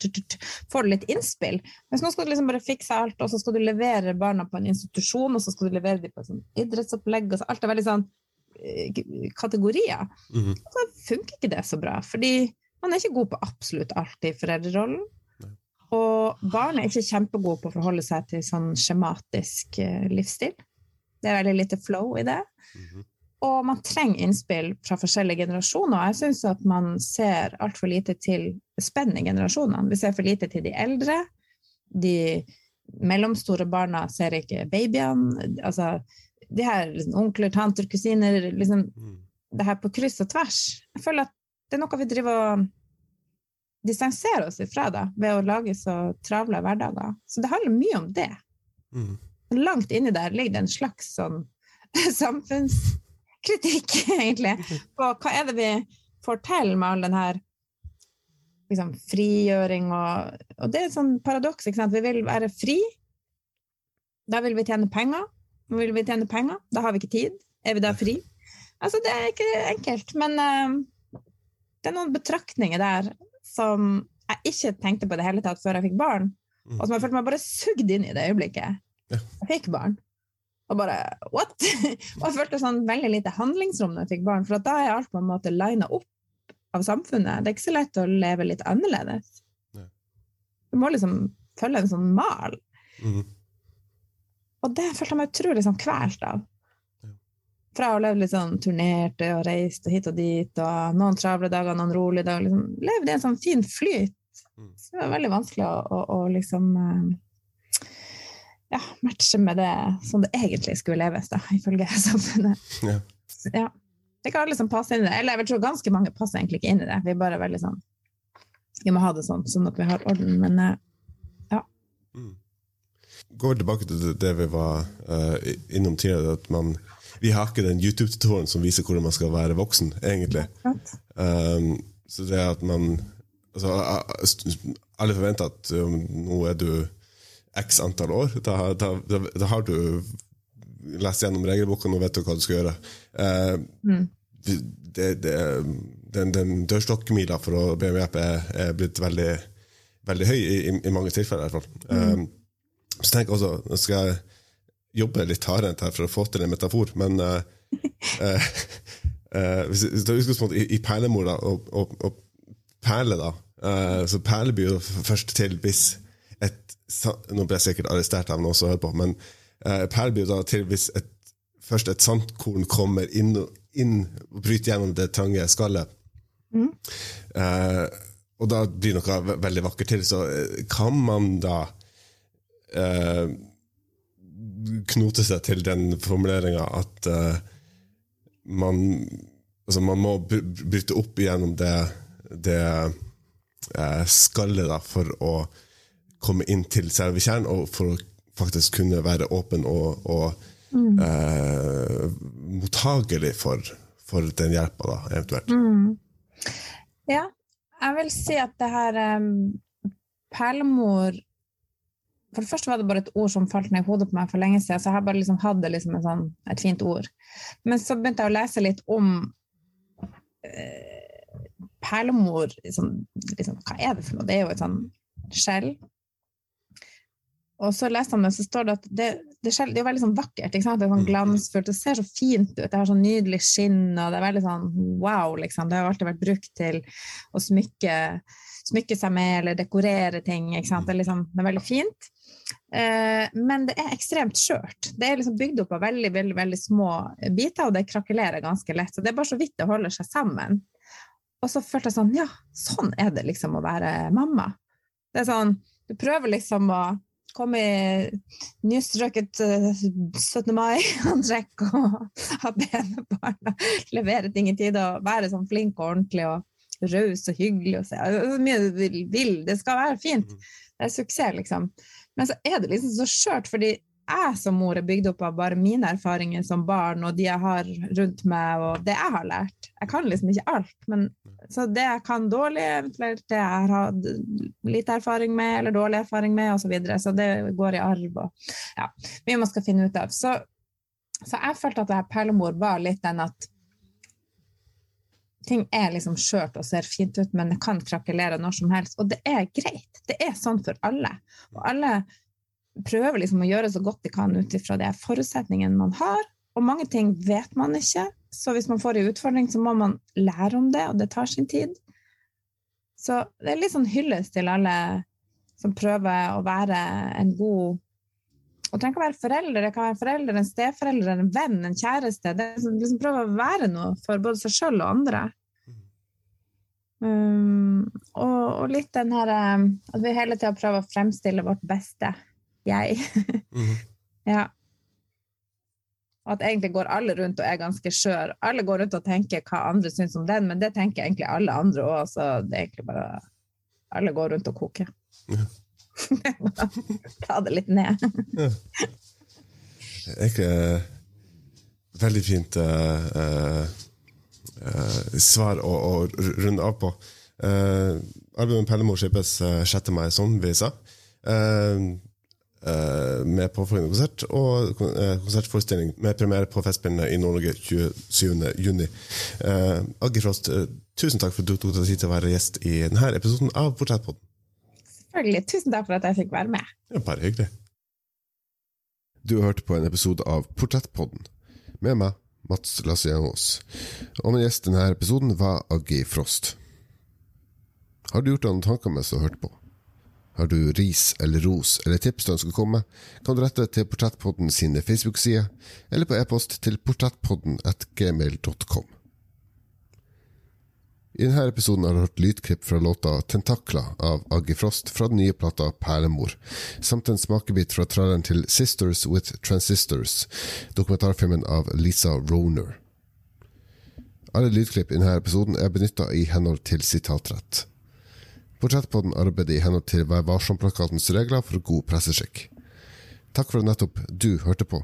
får du litt innspill. Mens nå skal du liksom bare fikse alt, og så skal du levere barna på en institusjon, og så skal du levere dem på et sånn idrettsopplegg, og så alt er veldig sånn eh, kategorier. Mhm. Så funker ikke det så bra, fordi man er ikke god på absolutt alt i foreldrerollen. Og barn er ikke kjempegode på å forholde seg til sånn skjematisk eh, livsstil. Det er veldig lite flow i det. Mhm. Og man trenger innspill fra forskjellige generasjoner. Jeg syns at man ser altfor lite til spenn i generasjonene. Vi ser for lite til de eldre. De mellomstore barna ser ikke babyene. Altså, de her liksom, onkler, tanter, kusiner liksom, Mm. Det her på kryss og tvers. Jeg føler at det er noe vi driver og distanserer oss ifra da, ved å lage så travle hverdager. Så det handler mye om det Mm. Langt inni der ligger det en slags sånn samfunnskritikk, egentlig, på hva er det vi får til med all den her liksom, frigjøring og Og det er et sånn paradoks, ikke sant. Vi vil være fri. Da vil vi tjene penger. Vil vi tjene penger? Da har vi ikke tid. Er vi da fri? Altså, det er ikke enkelt, men uh, det er noen betraktninger der som jeg ikke tenkte på i det hele tatt før jeg fikk barn, og som jeg følte meg bare sugd inn i det øyeblikket. Jeg fikk barn. Og bare what?! og jeg følte sånn veldig lite handlingsrom når jeg fikk barn, for da er alt på en måte lina opp av samfunnet. Det er ikke så lett å leve litt annerledes. Nei. Du må liksom følge en sånn mal. Mm. Og det følte jeg meg utrolig sånn kvalt av. Ja. Fra å leve litt sånn turnerte og reiste hit og dit, og noen travle dager, noen rolige dager. Liksom, levde i en sånn fin flyt. Mm. Så det var veldig vanskelig å, å, å liksom eh, ja, matche med det som det egentlig skulle leves, da, ifølge samfunnet. Ja. Ja. Det er ikke alle som passer inn i det. Eller jeg vil tro ganske mange passer egentlig ikke inn i det. Vi er bare veldig sånn Vi må ha det sånn, sånn at vi har orden. Men ja. Mm. Går tilbake til det- vi var uh, innom tidligere, at man vi har ikke den YouTube-tutoren som viser hvordan man skal være voksen, egentlig. Um, så det at man altså, Alle forventer at um, nå er du x antall år. Da, da, da, da har du lest gjennom regelboka, nå vet du hva du skal gjøre. Eh, Mm. det, det, den, den dørstokkmila for å hjelp er, er blitt veldig, veldig høy i, i, mange tilfeller. i hvert fall. Um, så tenk også, nå skal jeg jobbe litt hardere her for å få til en metafor, men eh, eh, eh, hvis hvis du husker i, i perlemor da, og, og, og perle, da, eh, så perle blir jo først til hvis et Nå ble jeg sikkert arrestert av noen som hører på, men eh, Per blir da til hvis et, først et sandkorn kommer inn, inn og bryter gjennom det trange skallet. Mm. Eh, og da blir noe ve veldig vakkert til. Så eh, kan man da eh, knote seg til den formuleringa at eh, man, altså man må bryte opp gjennom det, det eh, skalle da, for å komme inn til selve kjernen, og for å faktisk kunne være åpen og, og Mm. eh, mottagelig for, for den hjelpa, eventuelt. Mm. Ja, jeg vil si at det her um, perlemor For det første var det bare et ord som falt ned i hodet på meg for lenge siden, så jeg har bare liksom hatt det liksom sånn, et fint ord. Men så begynte jeg å lese litt om eh, perlemor liksom, liksom, Hva er det for noe? Det er jo et sånn skjell. Og så leste han det, så står det at det, det, skjell, det er veldig sånn vakkert. Det er sånn glansfullt. Det ser så fint ut. Det har sånn nydelig skinn, og det er veldig sånn wow, liksom. Det har alltid vært brukt til å smykke, smykke seg med eller dekorere ting. Det, er liksom, det er veldig fint. Eh, men det er ekstremt skjørt. Det er liksom bygd opp av veldig, veldig, veldig små biter, og det krakelerer ganske lett. Så det er bare så vidt det holder seg sammen. Og så følte jeg sånn, ja, sånn er det liksom å være mamma. Det er sånn, du prøver liksom å komme i nystrøket uh, 17. mai-antrekk og ha pene barn og levere ting i tide og være sånn flink og ordentlig og raus og hyggelig og se så mye du vil, vil. Det skal være fint. Det er suksess, liksom. Men så er det liksom så skjørt, fordi jeg som mor er bygd opp av bare mine erfaringer som barn og de jeg har rundt meg, og det jeg har lært. Jeg kan liksom ikke alt. Men, så det jeg kan dårlig, eventuelt det jeg har hatt lite erfaring med, eller dårlig erfaring med, osv. Så, videre. så det går i arv og ja, mye man skal finne ut av. Så, så jeg følte at det her perlemor var litt den at ting er liksom skjørt og ser fint ut, men det kan krakelere når som helst. Og det er greit. Det er sånn for alle. Og alle prøver liksom å gjøre så godt de kan ut ifra de forutsetningene man har. Og mange ting vet man ikke, så hvis man får en utfordring, så må man lære om det, og det tar sin tid. Så det er litt sånn hyllest til alle som prøver å være en god Og trenger ikke å være forelder, det kan være forelder, en steforelder, en venn, en kjæreste. Det er liksom prøve å være noe for både seg sjøl og andre. Um, og, og, litt den her at vi hele tida prøver å fremstille vårt beste jeg. Mhm. ja. At egentlig går alle rundt og er ganske skjør. Alle går rundt og tenker hva andre syns om den, men det tenker egentlig alle andre òg, så det er egentlig bare Alle går rundt og koker. Ja. Ta det litt ned. ja. Egentlig uh, veldig fint uh, uh, svar å, å, runde av på. albumet 'Pellemor' slippes 6. mai, som vi sa. Uh, med påfølgende konsert og uh, konsertforestilling med premiere på Festspillene i Nord-Norge 27.6. Uh, Agge Frost, uh, tusen takk for at du tok deg tid til å være gjest i denne episoden av Portrettpodden. Selvfølgelig. Tusen takk for at jeg fikk være med. Ja, bare hyggelig. Du har hørt på en episode av Portrettpodden med meg, Mats Lasse-Jangås. Og min gjest i denne episoden var Aggi Frost. Har du gjort deg noen tanker mens du har hørt på? Har du ris eller ros eller tips du ønsker å komme, kan du rette til Portrettpodden sine Facebook-sider, eller på e-post til portrettpodden at gmail.com. I denne episoden har du hørt lydklipp fra låta 'Tentakler' av Aggie Frost fra den nye plata 'Perlemor', samt en smakebit fra traileren til 'Sisters with Transistors', dokumentarfilmen av Lisa Roner. Alle lydklipp i denne episoden er benytta i henhold til sitatrett. Portrettpodden arbeider i henhold til Vær varsom-plakatens regler for god presseskikk. Takk for at nettopp du hørte på.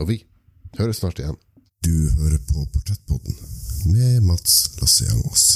Og vi høres snart igjen. Du hører på Portrettpodden med Mats Lasse Jangås.